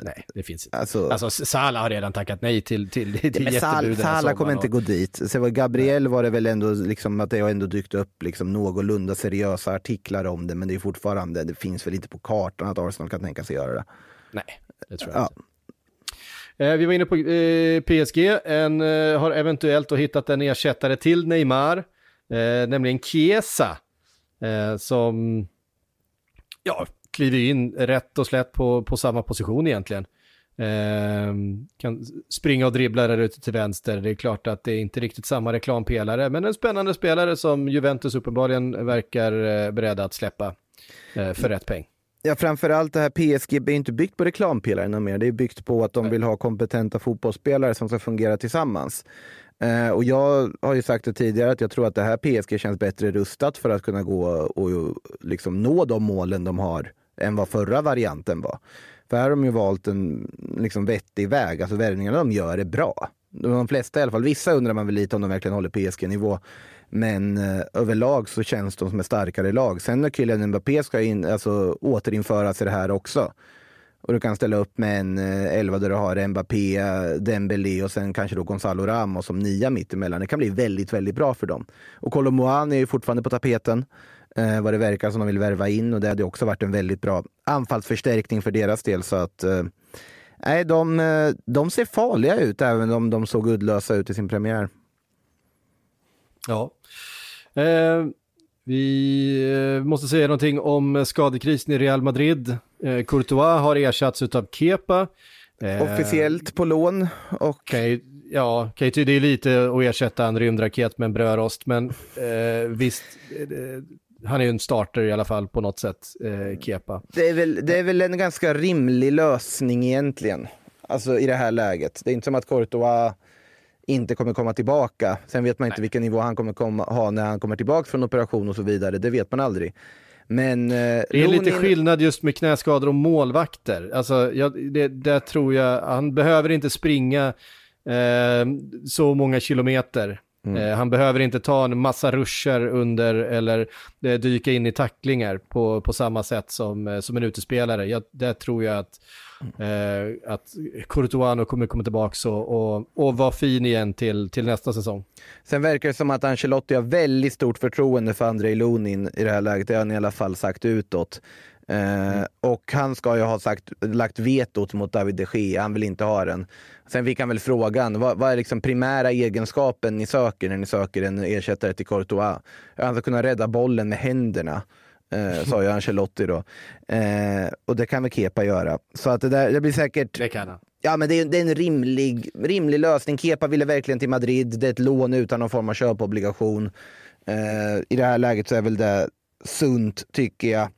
Nej, det finns inte. Alltså, Alltså Salah har redan tackat nej till, till, till men jättebud Sal, den här Salah kommer inte gå dit. Sen var Gabriel var det väl ändå liksom att det har ändå dykt upp liksom någorlunda seriösa artiklar om det, men det är fortfarande, det finns väl inte på kartan att Arsenal kan tänka sig göra det. Nej, det tror jag Ja. inte. Eh, vi var inne på eh, PSG, en, eh, har eventuellt hittat en ersättare till Neymar, eh, nämligen Chiesa, eh, som ja, kliver in rätt och slätt på, på samma position egentligen. Eh, kan springa och dribbla där ute till vänster. Det är klart att det är inte riktigt samma reklampelare, men en spännande spelare som Juventus uppenbarligen verkar eh, beredda att släppa eh, för rätt peng. Ja, framförallt det här PSG är inte byggt på reklampelarna mer. Det är byggt på att de vill ha kompetenta fotbollsspelare som ska fungera tillsammans. Eh, och jag har ju sagt det tidigare att jag tror att det här PSG känns bättre rustat för att kunna gå och liksom nå de målen de har än vad förra varianten var. För här har de ju valt en liksom vettig väg. Alltså värvningarna de gör är bra. De flesta i alla fall. Vissa undrar man väl lite om de verkligen håller PSG-nivå. Men eh, överlag så känns de som ett starkare lag. Sen när Kylian Mbappé ska in, alltså, återinföras i det här också. Och du kan ställa upp med en eh, elva där du har Mbappé, Dembélé och sen kanske då Gonzalo Ramos som nia mittemellan. Det kan bli väldigt, väldigt bra för dem. Och Kolomoan är ju fortfarande på tapeten. Eh, vad det verkar som de vill värva in och det hade också varit en väldigt bra anfallsförstärkning för deras del. Så att eh, nej, de, eh, de ser farliga ut även om de såg uddlösa ut i sin premiär. Ja. Eh, vi eh, måste säga någonting om skadekrisen i Real Madrid. Eh, Courtois har ersatts av Kepa. Eh, Officiellt på lån och ju, ja, kan ju tyda det är lite att ersätta en rymdraket med en brödrost, men eh, visst, eh, han är ju en starter i alla fall på något sätt, eh, Kepa. Det är, väl, det är väl en ganska rimlig lösning egentligen. Alltså i det här läget. Det är inte som att Courtois inte kommer komma tillbaka. Sen vet man inte vilken nivå han kommer komma, ha när han kommer tillbaka från operation och så vidare. Det vet man aldrig. Men... Eh, Det är lite Rooney- skillnad just med knäskador och målvakter. Alltså, jag, det, där tror jag, han behöver inte springa eh, så många kilometer. Eh, han behöver inte ta en massa ruscher under eller eh, dyka in i tacklingar på, på samma sätt som, eh, som en utespelare. Jag, där tror jag att, eh, att Courtois kommer komma tillbaka och, och, och vara fin igen till, till nästa säsong. Sen verkar det som att Ancelotti har väldigt stort förtroende för Andrei Lunin i det här läget. Det har han i alla fall sagt utåt. Eh, och han ska ju ha sagt, lagt vetot mot David de Gea, han vill inte ha den. Sen fick han väl frågan, vad, vad är liksom primära egenskapen ni söker när ni söker en ersättare till Courtois? Han ska kunna rädda bollen med händerna. Eh, sa ju [laughs] Ancelotti då. Eh, och det kan väl Kepa göra. Så att det, där, det blir säkert... Det kan han. Ja, men det är, det är en rimlig, rimlig lösning. Kepa ville verkligen till Madrid. Det är ett lån utan någon form av köpobligation. Eh, I det här läget så är väl det sunt, tycker jag.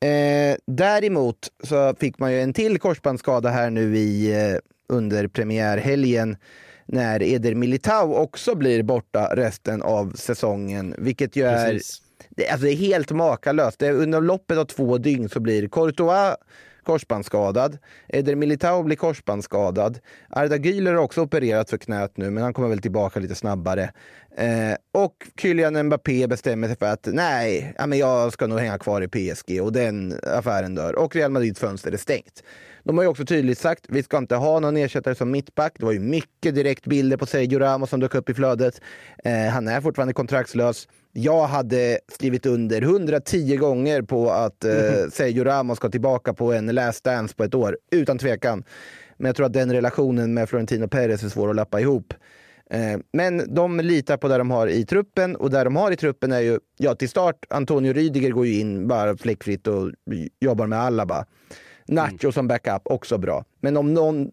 Eh, däremot så fick man ju en till korsbandsskada här nu i, eh, under premiärhelgen när Eder Militao också blir borta resten av säsongen. Vilket ju är det, alltså det är helt makalöst. Det under loppet av två dygn så blir Courtois korsbandsskadad. Eder Militao blir korsbandsskadad. Arda Güler har också opererat för knät nu, men han kommer väl tillbaka lite snabbare. Eh, och Kylian Mbappé bestämmer sig för att nej, ja, men jag ska nog hänga kvar i PSG och den affären dör. Och Real Madrids fönster är stängt. De har ju också tydligt sagt vi ska inte ha någon ersättare som mittback. Det var ju mycket direktbilder på Sergio Ramos som dök upp i flödet. Eh, han är fortfarande kontraktslös. Jag hade skrivit under 110 gånger på att eh, Sergio Ramos ska tillbaka på en last dance på ett år, utan tvekan. Men jag tror att den relationen med Florentino Perez är svår att lappa ihop. Eh, men de litar på det de har i truppen och det de har i truppen är ju, ja till start, Antonio Rydiger går ju in bara fläckfritt och jobbar med Alaba. Nacho som backup, också bra. Men om någon,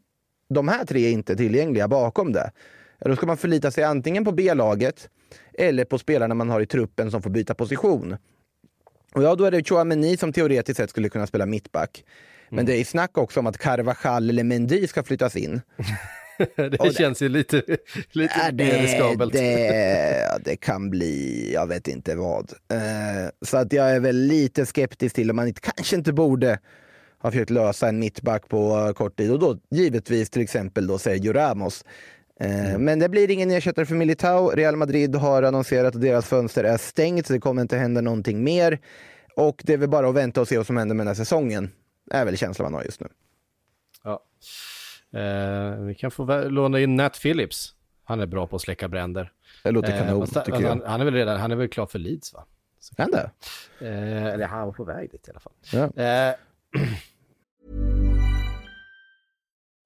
de här tre är inte tillgängliga bakom det, då ska man förlita sig antingen på B-laget eller på spelarna man har i truppen som får byta position. Och ja, då är det Chouameni som teoretiskt sett skulle kunna spela mittback. Men det är snack också om att Carvajal eller Mendy ska flyttas in. [laughs] det Och det- känns ju lite, lite Ja, mer riskabelt. det, det kan bli, jag vet inte vad. Eh, så att jag är väl lite skeptisk till om man inte, kanske inte borde ha försökt lösa en mittback på kort tid. Och då givetvis till exempel då Sergio Ramos. Eh, Men det blir ingen ersättare för Militao. Real Madrid har annonserat att deras fönster är stängt, så det kommer inte hända någonting mer. Och det är väl bara att vänta och se vad som händer med den här säsongen. är väl känslan man har just nu. Ja. Eh, vi kan få låna in Nat Phillips. Han är bra på att släcka bränder. Det låter kanon, fast tycker jag. han, han är väl redan, han är väl klar för Leeds va? Kan det? Eh, eller han var på väg dit i alla fall. Ja. [clears throat]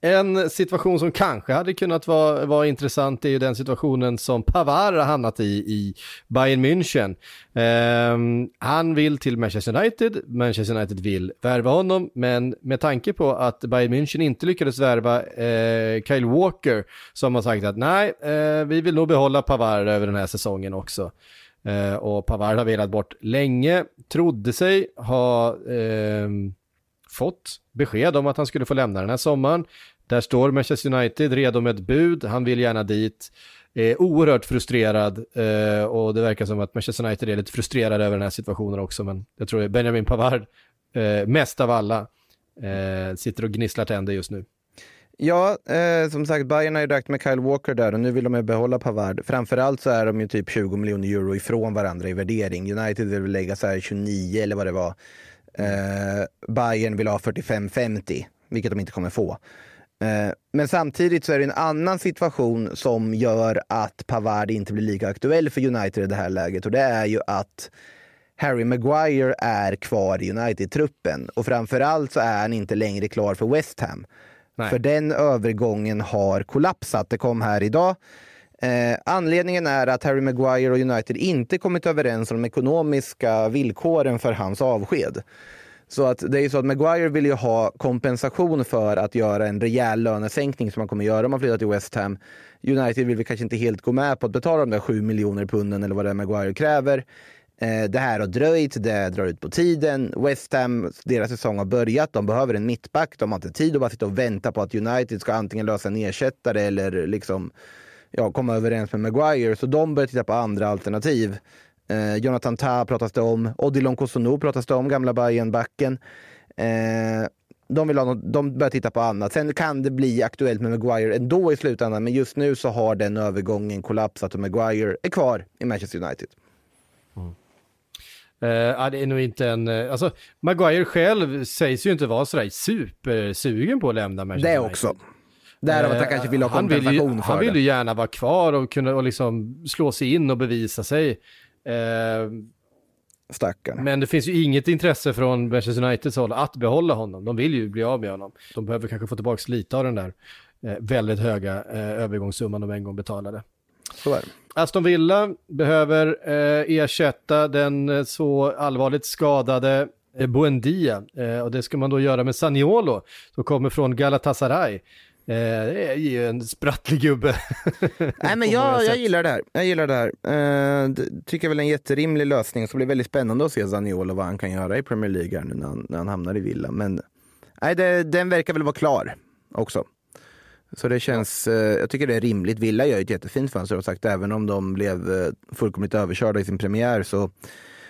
En situation som kanske hade kunnat vara, vara intressant är ju den situationen som Pavard har hamnat i i Bayern München. Um, han vill till Manchester United, Manchester United vill värva honom, men med tanke på att Bayern München inte lyckades värva uh, Kyle Walker så har man sagt att nej, uh, vi vill nog behålla Pavard över den här säsongen också. Uh, och Pavard har velat bort länge, trodde sig ha ehm, fått besked om att han skulle få lämna den här sommaren. Där står Manchester United redo med ett bud, han vill gärna dit. Är oerhört frustrerad eh, och det verkar som att Manchester United är lite frustrerade över den här situationen också, men jag tror att Benjamin Pavard, eh, mest av alla, eh, sitter och gnisslar tänder just nu. Ja, eh, som sagt, Bayern har ju räknat med Kyle Walker där och nu vill de ju behålla Pavard. Framförallt så är de ju typ 20 miljoner euro ifrån varandra i värdering. United vill lägga så här 29 eller vad det var. Eh, Bayern vill ha 45-50, vilket de inte kommer få. Eh, men samtidigt så är det en annan situation som gör att Pavard inte blir lika aktuell för United i det här läget och det är ju att Harry Maguire är kvar i United-truppen och framförallt så är han inte längre klar för West Ham. Nej. För den övergången har kollapsat. Det kom här idag. Eh, anledningen är att Harry Maguire och United inte kommit överens om de ekonomiska villkoren för hans avsked. Så att det är ju så att Maguire vill ju ha kompensation för att göra en rejäl lönesänkning som han kommer göra om han flyttar till West Ham. United vill vi kanske inte helt gå med på att betala de där 7 miljoner punden eller vad det är Maguire kräver. Eh, det här har dröjt, det drar ut på tiden. West Ham, deras säsong har börjat, de behöver en mittback. De har inte tid att bara sitta och vänta på att United ska antingen lösa en ersättare eller liksom ja, komma överens med Maguire. Så de börjar titta på andra alternativ. Eh, Jonathan Tah pratas det om. Odilon Kosonou pratas det om, gamla Bayern-backen. Eh, de, vill ha något, de börjar titta på annat. Sen kan det bli aktuellt med Maguire ändå i slutändan, men just nu så har den övergången kollapsat och Maguire är kvar i Manchester United. Eh, ja, det är nog inte en, eh, alltså Maguire själv sägs ju inte vara sådär supersugen på att lämna Manchester Det United. också. Därav att han kanske vill ha Eh, han vill ju, kompensation för Han vill det. ju gärna vara kvar och kunna och liksom slå sig in och bevisa sig. Eh, Stackarn. men det finns ju inget intresse från Manchester Uniteds håll att behålla honom. De vill ju bli av med honom. De behöver kanske få tillbaka lite av den där eh, väldigt höga eh, övergångssumman de en gång betalade. Så är det. Aston Villa behöver eh, ersätta den eh, så allvarligt skadade eh, Buendia eh, och det ska man då göra med Saniolo som kommer från Galatasaray. Eh, det är ju en sprattlig gubbe. [laughs] Nej, men jag, jag gillar det här. Jag gillar det här. Eh, det tycker jag väl en jätterimlig lösning. Så blir väldigt spännande att se Zaniolo vad han kan göra i Premier League nu när han, när han hamnar i Villa. Men nej, det, den verkar väl vara klar också. Så det känns, eh, jag tycker det är rimligt. Villa gör ju ett jättefint fönster och sagt även om de blev eh, fullkomligt överkörda i sin premiär så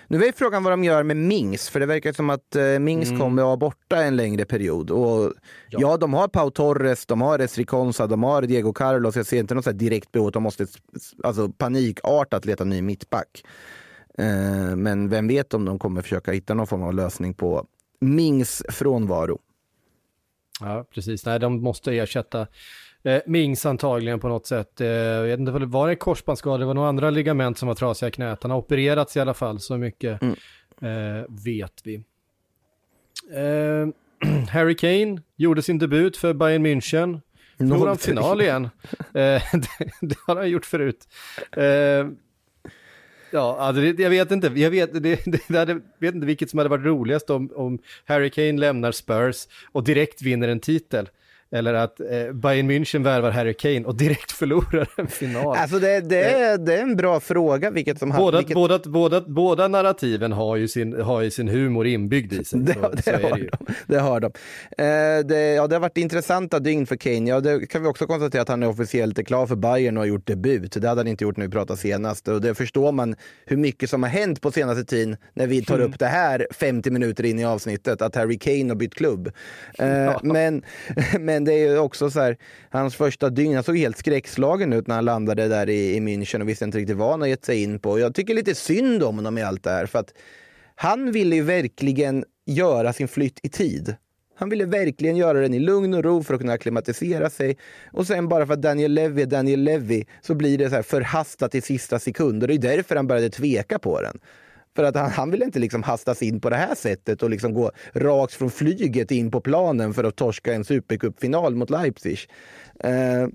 nu är frågan vad de gör med Mings, för det verkar som att eh, Mings Mm. kommer att vara borta en längre period. Och ja. de har Pau Torres, de har Esri Konsa, de har Diego Carlos. Jag ser inte något direkt behov att de måste alltså, panikartat leta ny mittback. Eh, men vem vet om de kommer försöka hitta någon form av lösning på Mings frånvaro. Ja, precis. Nej, de måste ersätta eh, Mings antagligen på något sätt. Eh, jag vet inte, var det en korsbandsskada? Det var några andra ligament som var trasiga i knät. Han har opererats i alla fall, så mycket Mm. eh, vet vi. Eh, [clears throat] Harry Kane gjorde sin debut för Bayern München. Förlorade han 0-3. final igen. Eh, [laughs] det, det har han gjort förut. Eh, ja, alltså det, jag vet inte. Jag vet, det, det, det hade, vet inte vilket som hade varit roligast om, om Harry Kane lämnar Spurs och direkt vinner en titel. Eller att eh, Bayern München värvar Harry Kane och direkt [laughs] förlorar en final. Alltså det, det, är, det är en bra fråga vilket som Båda, vilket... båda, båda, båda narrativen har ju, sin, har ju sin humor inbyggd i sig. [laughs] Det, så, det, så är har det ju. de. det har de. Eh, det, ja, det har varit intressanta dygn för Kane. Ja, det kan vi också konstatera att han är officiellt klar för Bayern och har gjort debut. Det hade han inte gjort när vi pratade senast. Och det förstår man hur mycket som har hänt på senaste tiden när vi tar Mm. upp det här 50 minuter in i avsnittet, att Harry Kane har bytt klubb. Eh, [laughs] men, men men det är ju också så här, hans första dygn, han såg helt skräckslagen ut när han landade där i, i München och visste inte riktigt vad han har gett sig in på. Jag tycker lite synd om honom i allt det här. För att han ville ju verkligen göra sin flytt i tid. Han ville verkligen göra den i lugn och ro för att kunna akklimatisera sig. Och sen bara för att Daniel Levy är Daniel Levy så blir det så här förhastat i sista sekund. Och det är därför han började tveka på den. För att han, han vill inte liksom hastas in på det här sättet och liksom gå rakt från flyget in på planen för att torska en supercupfinal mot Leipzig. Eh,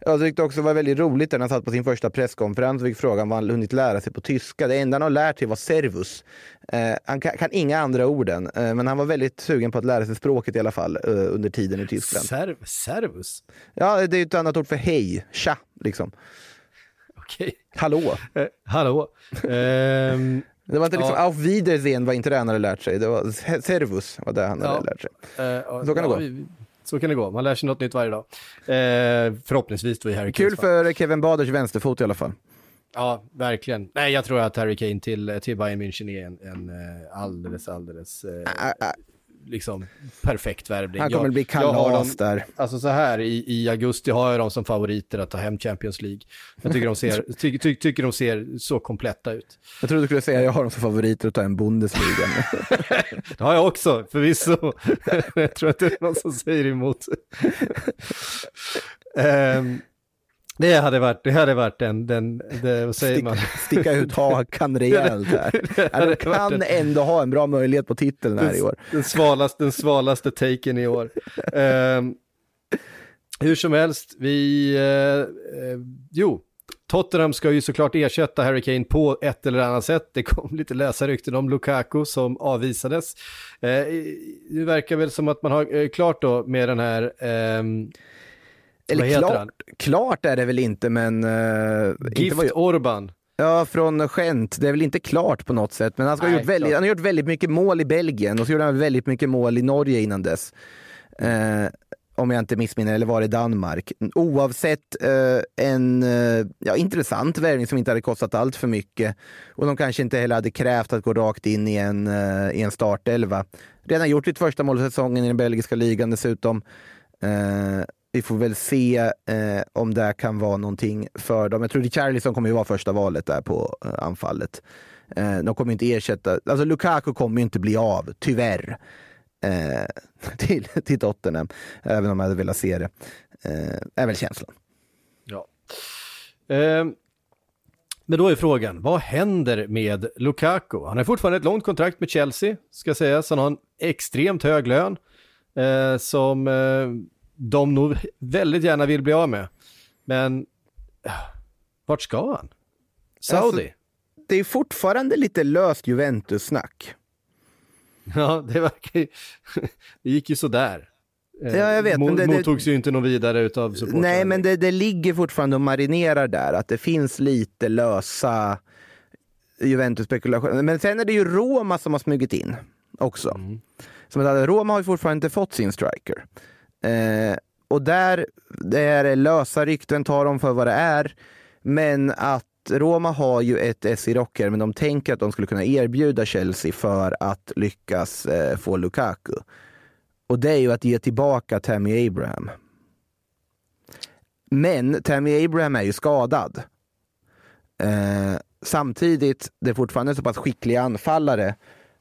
jag tyckte också det var väldigt roligt när han satt på sin första presskonferens och fick frågan vad han hunnit lära sig på tyska. Det enda han har lärt sig var servus. Eh, han kan, kan inga andra orden, eh, men han var väldigt sugen på att lära sig språket i alla fall eh, under tiden i Tyskland. Serv, servus? Ja, det är ett annat ord för hej, tja, liksom. Okej. Hallå. Eh, hallå. [laughs] Det var inte liksom Ja. auf Wiedersehen vad inte han hade lärt sig. Det var servus var det han hade Ja. lärt sig. eh, Så kan det gå. Så kan det gå. Man lär sig något nytt varje dag. Eh, förhoppningsvis då i Harry Kul för Kevin Baders vänsterfot i alla fall. Ja, verkligen. Nej, jag tror att Harry Kane till, till Bayern München är en, en eh, alldeles, alldeles eh, liksom perfekt värvning. Han kommer Jag- bli kalas där. Alltså så här, i, i augusti har jag dem som favoriter att ta hem Champions League. Jag tycker de ser, [laughs] ty, ty, tycker de ser så kompletta ut. Jag trodde du skulle säga jag har dem som favoriter att ta en Bundesliga. [laughs] Det har jag också, förvisso. [laughs] jag tror inte det är någon som säger emot. Ehm, det hade varit, det hade varit den, den, det, vad säger man? Sticka ut hakan [laughs] rejält här. [laughs] De kan en- ändå ha en bra möjlighet på titeln här i år. Den svalaste, den svalaste taken i år. [laughs] Ehm, hur som helst, vi... eh, eh, jo, Tottenham ska ju såklart ersätta Harry Kane på ett eller annat sätt. Det kom lite läsarrykten om Lukaku som avvisades. Eh, det verkar väl som att man har eh, klart då med den här... Eller klart, klart är det väl inte, men... Uh, Gift Orban. Ja, från Gent. Det är väl inte klart på något sätt, men han, ska ha Nej, gjort väldigt, han har gjort väldigt mycket mål i Belgien och så gjorde han väldigt mycket mål i Norge innan dess. Eh, om jag inte missminner, eller var det Danmark? Oavsett eh, en eh, ja, intressant värvning som inte hade kostat allt för mycket och de kanske inte heller hade krävt att gå rakt in i en, eh, i en startelva. Redan gjort sitt första mål i säsongen i den belgiska ligan dessutom. Eh, vi får väl se eh, om det kan vara någonting för dem. Jag tror Richarlison kommer ju vara första valet där på eh, anfallet. Eh, de kommer inte ersätta, alltså Lukaku kommer ju inte bli av, tyvärr, eh, [laughs] till, till Tottenham. Även om jag hade velat se det. Eh, är väl känslan. Ja. Ehm, men då är frågan, vad händer med Lukaku? Han har fortfarande ett långt kontrakt med Chelsea, ska sägas. Han har en extremt hög lön eh, som eh, de nog väldigt gärna vill bli av med. Men eh, vart ska han? Saudi? Alltså, det är fortfarande lite löst Juventus-snack. Ja, det verkar ju... [laughs] det gick ju sådär. Eh, Ja, jag vet, Mo- men det- Mottogs ju inte någon vidare utav supportrarna. Nej, men det, det ligger fortfarande och marinerar där. Att det finns lite lösa Juventus-spekulationer. Men sen är det ju Roma som har smugit in också. Som att Roma har ju fortfarande inte fått sin striker. Eh, och där det är lösa rykten, tar dem för vad det är. Men att Roma har ju ett S i rocker, men de tänker att de skulle kunna erbjuda Chelsea för att lyckas eh, få Lukaku. Och det är ju att ge tillbaka Tammy Abraham. Men Tammy Abraham är ju skadad. Eh, samtidigt, det är fortfarande så pass skickliga anfallare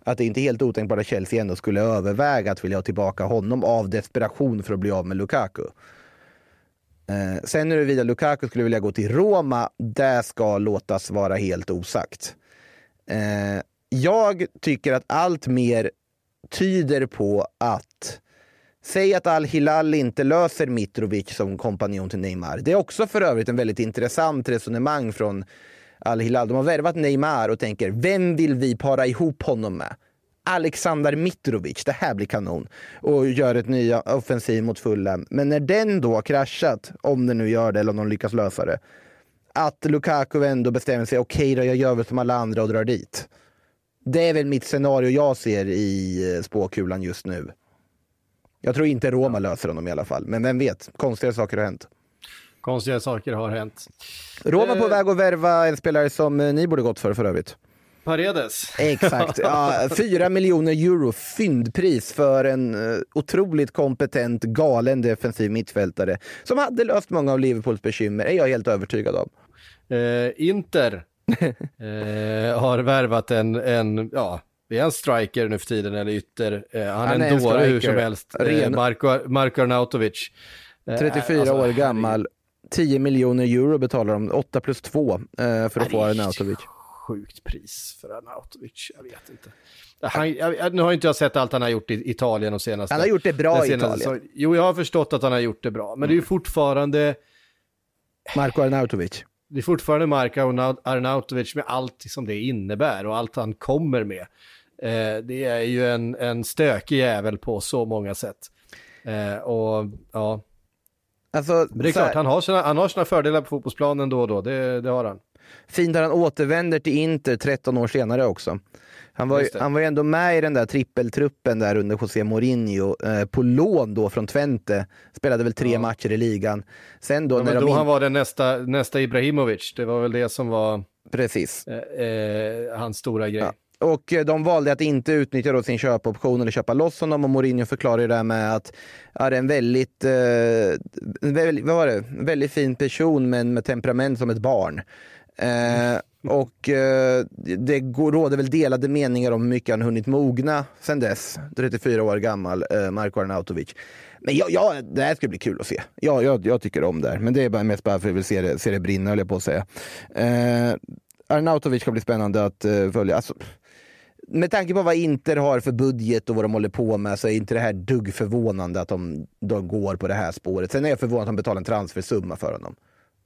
att det inte är helt otänkbart att Chelsea ändå skulle överväga att vilja ha tillbaka honom av desperation för att bli av med Lukaku. Eh, sen huruvida Lukaku skulle vilja gå till Roma, det ska låtas vara helt osagt. Eh, jag tycker att allt mer tyder på att Säg att Al-Hilal inte löser Mitrovic som kompanjon till Neymar. Det är också för övrigt en väldigt intressant resonemang från Al-Hilal. De har värvat Neymar och tänker, vem vill vi para ihop honom med? Alexander Mitrovic, det här blir kanon. Och gör ett nya offensiv mot Fulham. Men när den då har kraschat, om den nu gör det eller om de lyckas lösa det, att Lukaku ändå bestämmer sig, okej okay då, jag gör väl som alla andra och drar dit. Det är väl mitt scenario jag ser i eh, spåkulan just nu. Jag tror inte Roma löser honom i alla fall, men vem vet, konstiga saker har hänt. Konstiga saker har hänt. Roma på Eh, väg att värva en spelare som eh, ni borde gått för för övrigt. Paredes. Exakt. Ja, [laughs] 4 miljoner euro fyndpris för en uh, otroligt kompetent, galen defensiv mittfältare som hade löst många av Liverpools bekymmer, är jag helt övertygad om. Eh, Inter [laughs] eh, har värvat en, en, ja, det är en striker nu för tiden, eller ytter. Eh, han, Han är en en dåre hur som helst. Eh, Ren- Marko, Marko Arnautovic. Eh, 34 alltså, år gammal, 10 miljoner euro betalar de, 8 plus 2 uh, för att få Arnautovic. Sjukt pris för Arnautovic, jag vet inte. Han, jag, nu har inte jag sett allt han har gjort i Italien de senaste... Han har gjort det bra i Italien. säsongen. Jo, jag har förstått att han har gjort det bra, men det är ju fortfarande... Marko Arnautovic. Det är fortfarande Marko Arnau- Arnautovic med allt som det innebär och allt han kommer med. Eh, det är ju en, en stökig jävel på så många sätt. Eh, och ja, Alltså, men det är här- klart, han har, sina, han har sina fördelar på fotbollsplanen då och då, det, det har han. Fint att han återvänder till Inter 13 år senare också. Han var, ju, han var ju ändå med i den där trippeltruppen där under José Mourinho, eh, på lån då från Twente. Spelade väl tre matcher i ligan. Sen då Ja, när men de... då in- han var den nästa, nästa Ibrahimovic, det var väl det som var Precis. eh, eh, hans stora grej. Ja. Och eh, de valde att inte utnyttja då sin köpoption eller köpa loss honom och Mourinho förklarade det här med att det är en väldigt, eh, väldigt, vad var det? Väldigt fin person men med temperament som ett barn. Eh, och eh, det går, råder väl delade meningar om hur mycket han hunnit mogna sen dess. 34 år gammal, eh, Marko Arnautovic. Men jag, jag, det här ska bli kul att se. Jag, jag, jag tycker om det här. Men det är bara mest bara för att jag vill se det, se det brinna, höll jag på att säga. Eh, Arnautovic ska bli spännande att eh, följa. Alltså, med tanke på vad Inter har för budget och vad de håller på med så är inte det här dugg förvånande att de, de går på det här spåret. Sen är jag förvånad att de betalar en transfersumma för honom.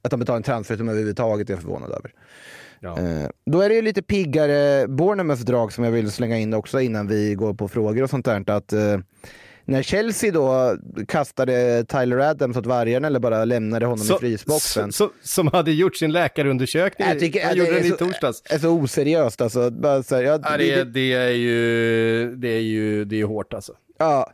Att de betalar en transfersumma överhuvudtaget är jag förvånad över. Ja. Eh, då är det ju lite piggare Bournemouths drag som jag vill slänga in också innan vi går på frågor och sånt där. Att, eh, när Chelsea då kastade Tyler Adams åt vargarna eller bara lämnade honom i frysboxen. så, som hade gjort sin läkarundersökning. Jag tycker han gjorde det den i så- torsdags. är så oseriöst alltså. Bara så här, ja, Ja, det, är- det är ju, det är ju, det är hårt alltså. Ja,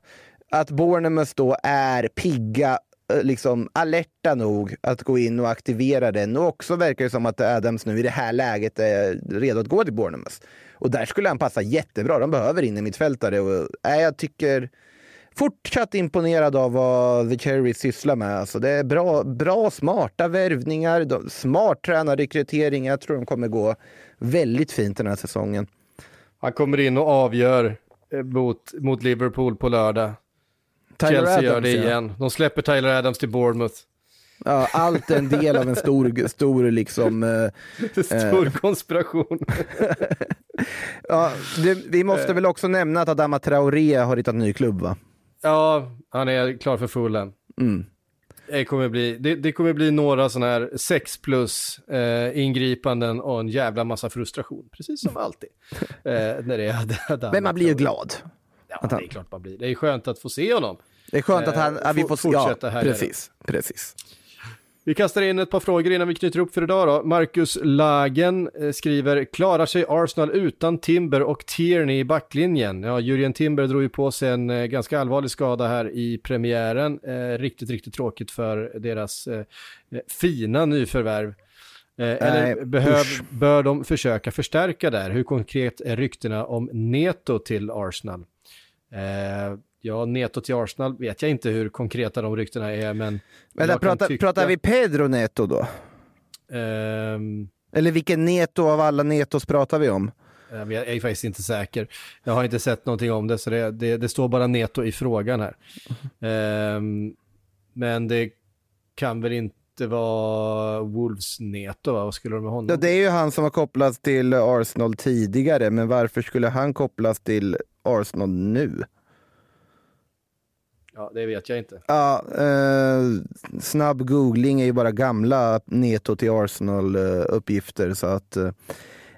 att Bournemouth då är pigga, eh, liksom alerta nog att gå in och aktivera den. Och också verkar det som att Adams nu i det här läget är redo att gå till Bournemouth. Och där skulle han passa jättebra. De behöver in i mittfältare. Och, äh, jag tycker fortsatt imponerad av vad The Cherries sysslar med. Alltså, det är bra, bra smarta värvningar, de, smart tränarrekrytering. Jag tror de kommer gå väldigt fint den här säsongen. Han kommer in och avgör eh, mot, mot Liverpool på lördag. Tyler Chelsea gör Adams, det ja. igen. De släpper Tyler Adams till Bournemouth. Ja, allt en del av en stor, stor liksom... eh, [laughs] Stor konspiration. [laughs] ja, det, vi måste väl också nämna att Adama Traoré har hittat ny klubb va? Ja, han är klar för fullen. Mm. Det kommer bli, det, det kommer bli några sådana här sex plus eh, ingripanden och en jävla massa frustration. Precis som alltid. [laughs] Eh, när det är [laughs] Adama Men man blir ju glad. Ja, att det är klart man blir. Det är skönt att få se honom. Det är skönt att han, Eh, ja, vi får fortsätta ja, här precis, precis. Vi kastar in ett par frågor innan vi knyter upp för idag då. Marcus Lagen eh, skriver, klarar sig Arsenal utan Timber och Tierney i backlinjen? Ja, Jurien Timber drog ju på sig en eh, ganska allvarlig skada här i premiären. Eh, riktigt, riktigt tråkigt för deras eh, fina nyförvärv. Eh, eller behöv, bör de försöka förstärka där? Hur konkret är ryktena om Neto till Arsenal? Ja, Neto till Arsenal vet jag inte hur konkreta de ryktena är, men... Men där, pratar, tycka- pratar vi Pedro Neto då? Ehm, Eller vilken Neto av alla Netos pratar vi om? jag vet- jag är faktiskt inte säker. Jag har inte sett någonting om det, så det, det, det står bara Neto i frågan här. Ehm, men det kan väl inte vara Wolves Neto, va? Vad skulle de med honom? Ja, det är ju han som har kopplats till Arsenal tidigare, men varför skulle han kopplas till Arsenal nu? Ja, det vet jag inte. Ja, eh, snabb googling är ju bara gamla Neto till Arsenal-uppgifter. så att, eh,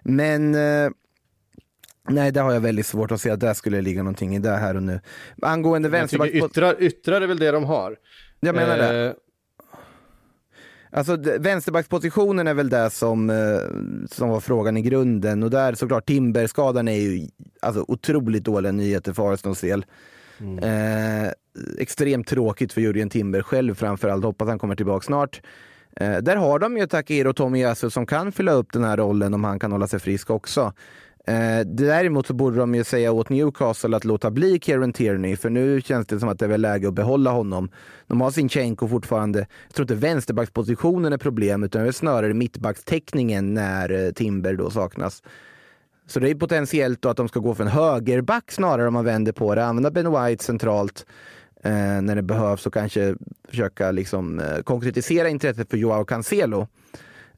men eh, nej, det har jag väldigt svårt att se att det skulle ligga någonting i det här och nu. Angående vänsterback... yttrar, yttrar är väl det de har. Jag menar det. Eh, Alltså vänsterbackspositionen är väl det som, eh, som var frågan i grunden och där såklart Timberskadan är ju alltså, otroligt dåliga nyheter för Arsenals del. Mm. Eh, extremt tråkigt för Jurgen Timber själv framförallt, hoppas han kommer tillbaka snart. Eh, där har de ju Takehiro Tomiyasu som kan fylla upp den här rollen om han kan hålla sig frisk också. Eh, däremot så borde de ju säga åt Newcastle att låta bli Kieran Tierney, för nu känns det som att det är väl läge att behålla honom. De har Sinchenko fortfarande. Jag tror inte vänsterbackspositionen är problem, utan det är snarare mittbackstäckningen när eh, Timber då saknas. Så det är potentiellt då att de ska gå för en högerback snarare om man vänder på det. Använda Ben White centralt eh, när det behövs och kanske försöka liksom, eh, konkretisera intresset för Joao Cancelo.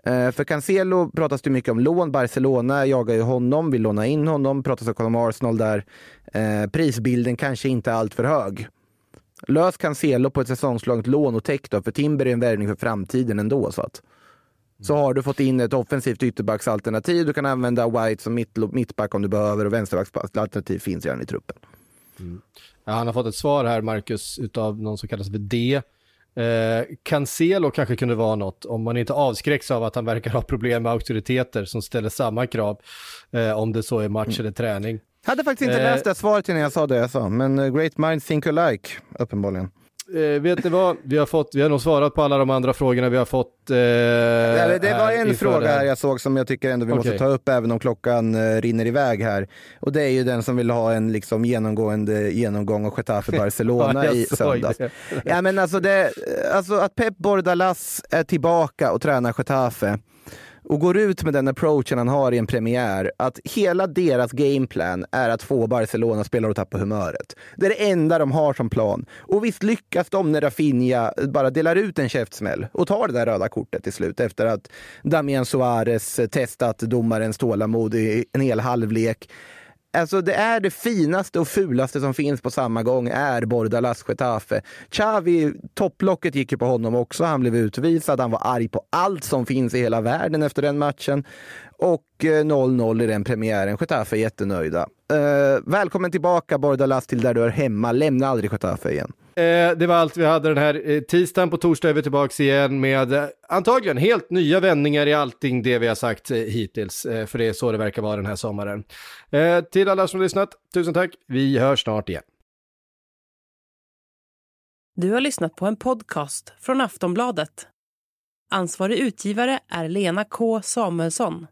Eh, för Cancelo pratas det mycket om lån. Barcelona jagar ju honom, vill låna in honom. Pratas också om Arsenal där. Eh, prisbilden kanske inte är alltför hög. Lös Cancelo på ett säsongslångt lån och täck då, för Timber är en värvning för framtiden ändå. Så, att så har du fått in ett offensivt ytterbacksalternativ. Du kan använda White som mitt, mittback om du behöver och vänsterbacksalternativ finns redan i truppen. Ja, han har fått ett svar här, Marcus, utav någon som kallas för D. Eh, Cancelo kanske kunde vara något, om man inte avskräcks av att han verkar ha problem med auktoriteter som ställer samma krav, eh, om det så är match eller träning. Hade faktiskt inte Eh. läst det svaret innan jag sa det jag sa, men eh, great minds think alike, uppenbarligen. Eh, vet ni vad, vi har, fått, vi har nog svarat på alla de andra frågorna vi har fått. Eh, Ja, det var en fråga här jag såg som jag tycker ändå vi måste Okej. ta upp även om klockan eh, rinner iväg här. Och det är ju den som vill ha en liksom genomgående genomgång av Getafe [laughs] Barcelona Ja, i söndags. det. Ja, men alltså, det, alltså att Pep Bordalas är tillbaka och tränar Getafe och går ut med den approachen han har i en premiär, att hela deras gameplan är att få Barcelona-spelare att tappa humöret. Det är det enda de har som plan. Och visst lyckas de när Rafinha bara delar ut en käftsmäll och tar det där röda kortet till slut efter att Damian Suarez testat domarens tålamod i en hel halvlek. Alltså det är det finaste och fulaste som finns på samma gång är Bordalas Getafe. Xavi, topplocket gick ju på honom också. Han blev utvisad. Han var arg på allt som finns i hela världen efter den matchen. Och eh, 0-0 i den premiären. Getafe är jättenöjda. Eh, välkommen tillbaka Bordalas till där du är hemma. Lämna aldrig Getafe igen. Eh, det var allt vi hade den här eh, tisdagen. På torsdag är vi tillbaka igen med eh, antagligen helt nya vändningar i allting det vi har sagt eh, hittills. För det är så det verkar vara den här sommaren. Till alla som har lyssnat, tusen tack. Vi hörs snart igen. Du har lyssnat på en podcast från Aftonbladet. Ansvarig utgivare är Lena K Samuelsson.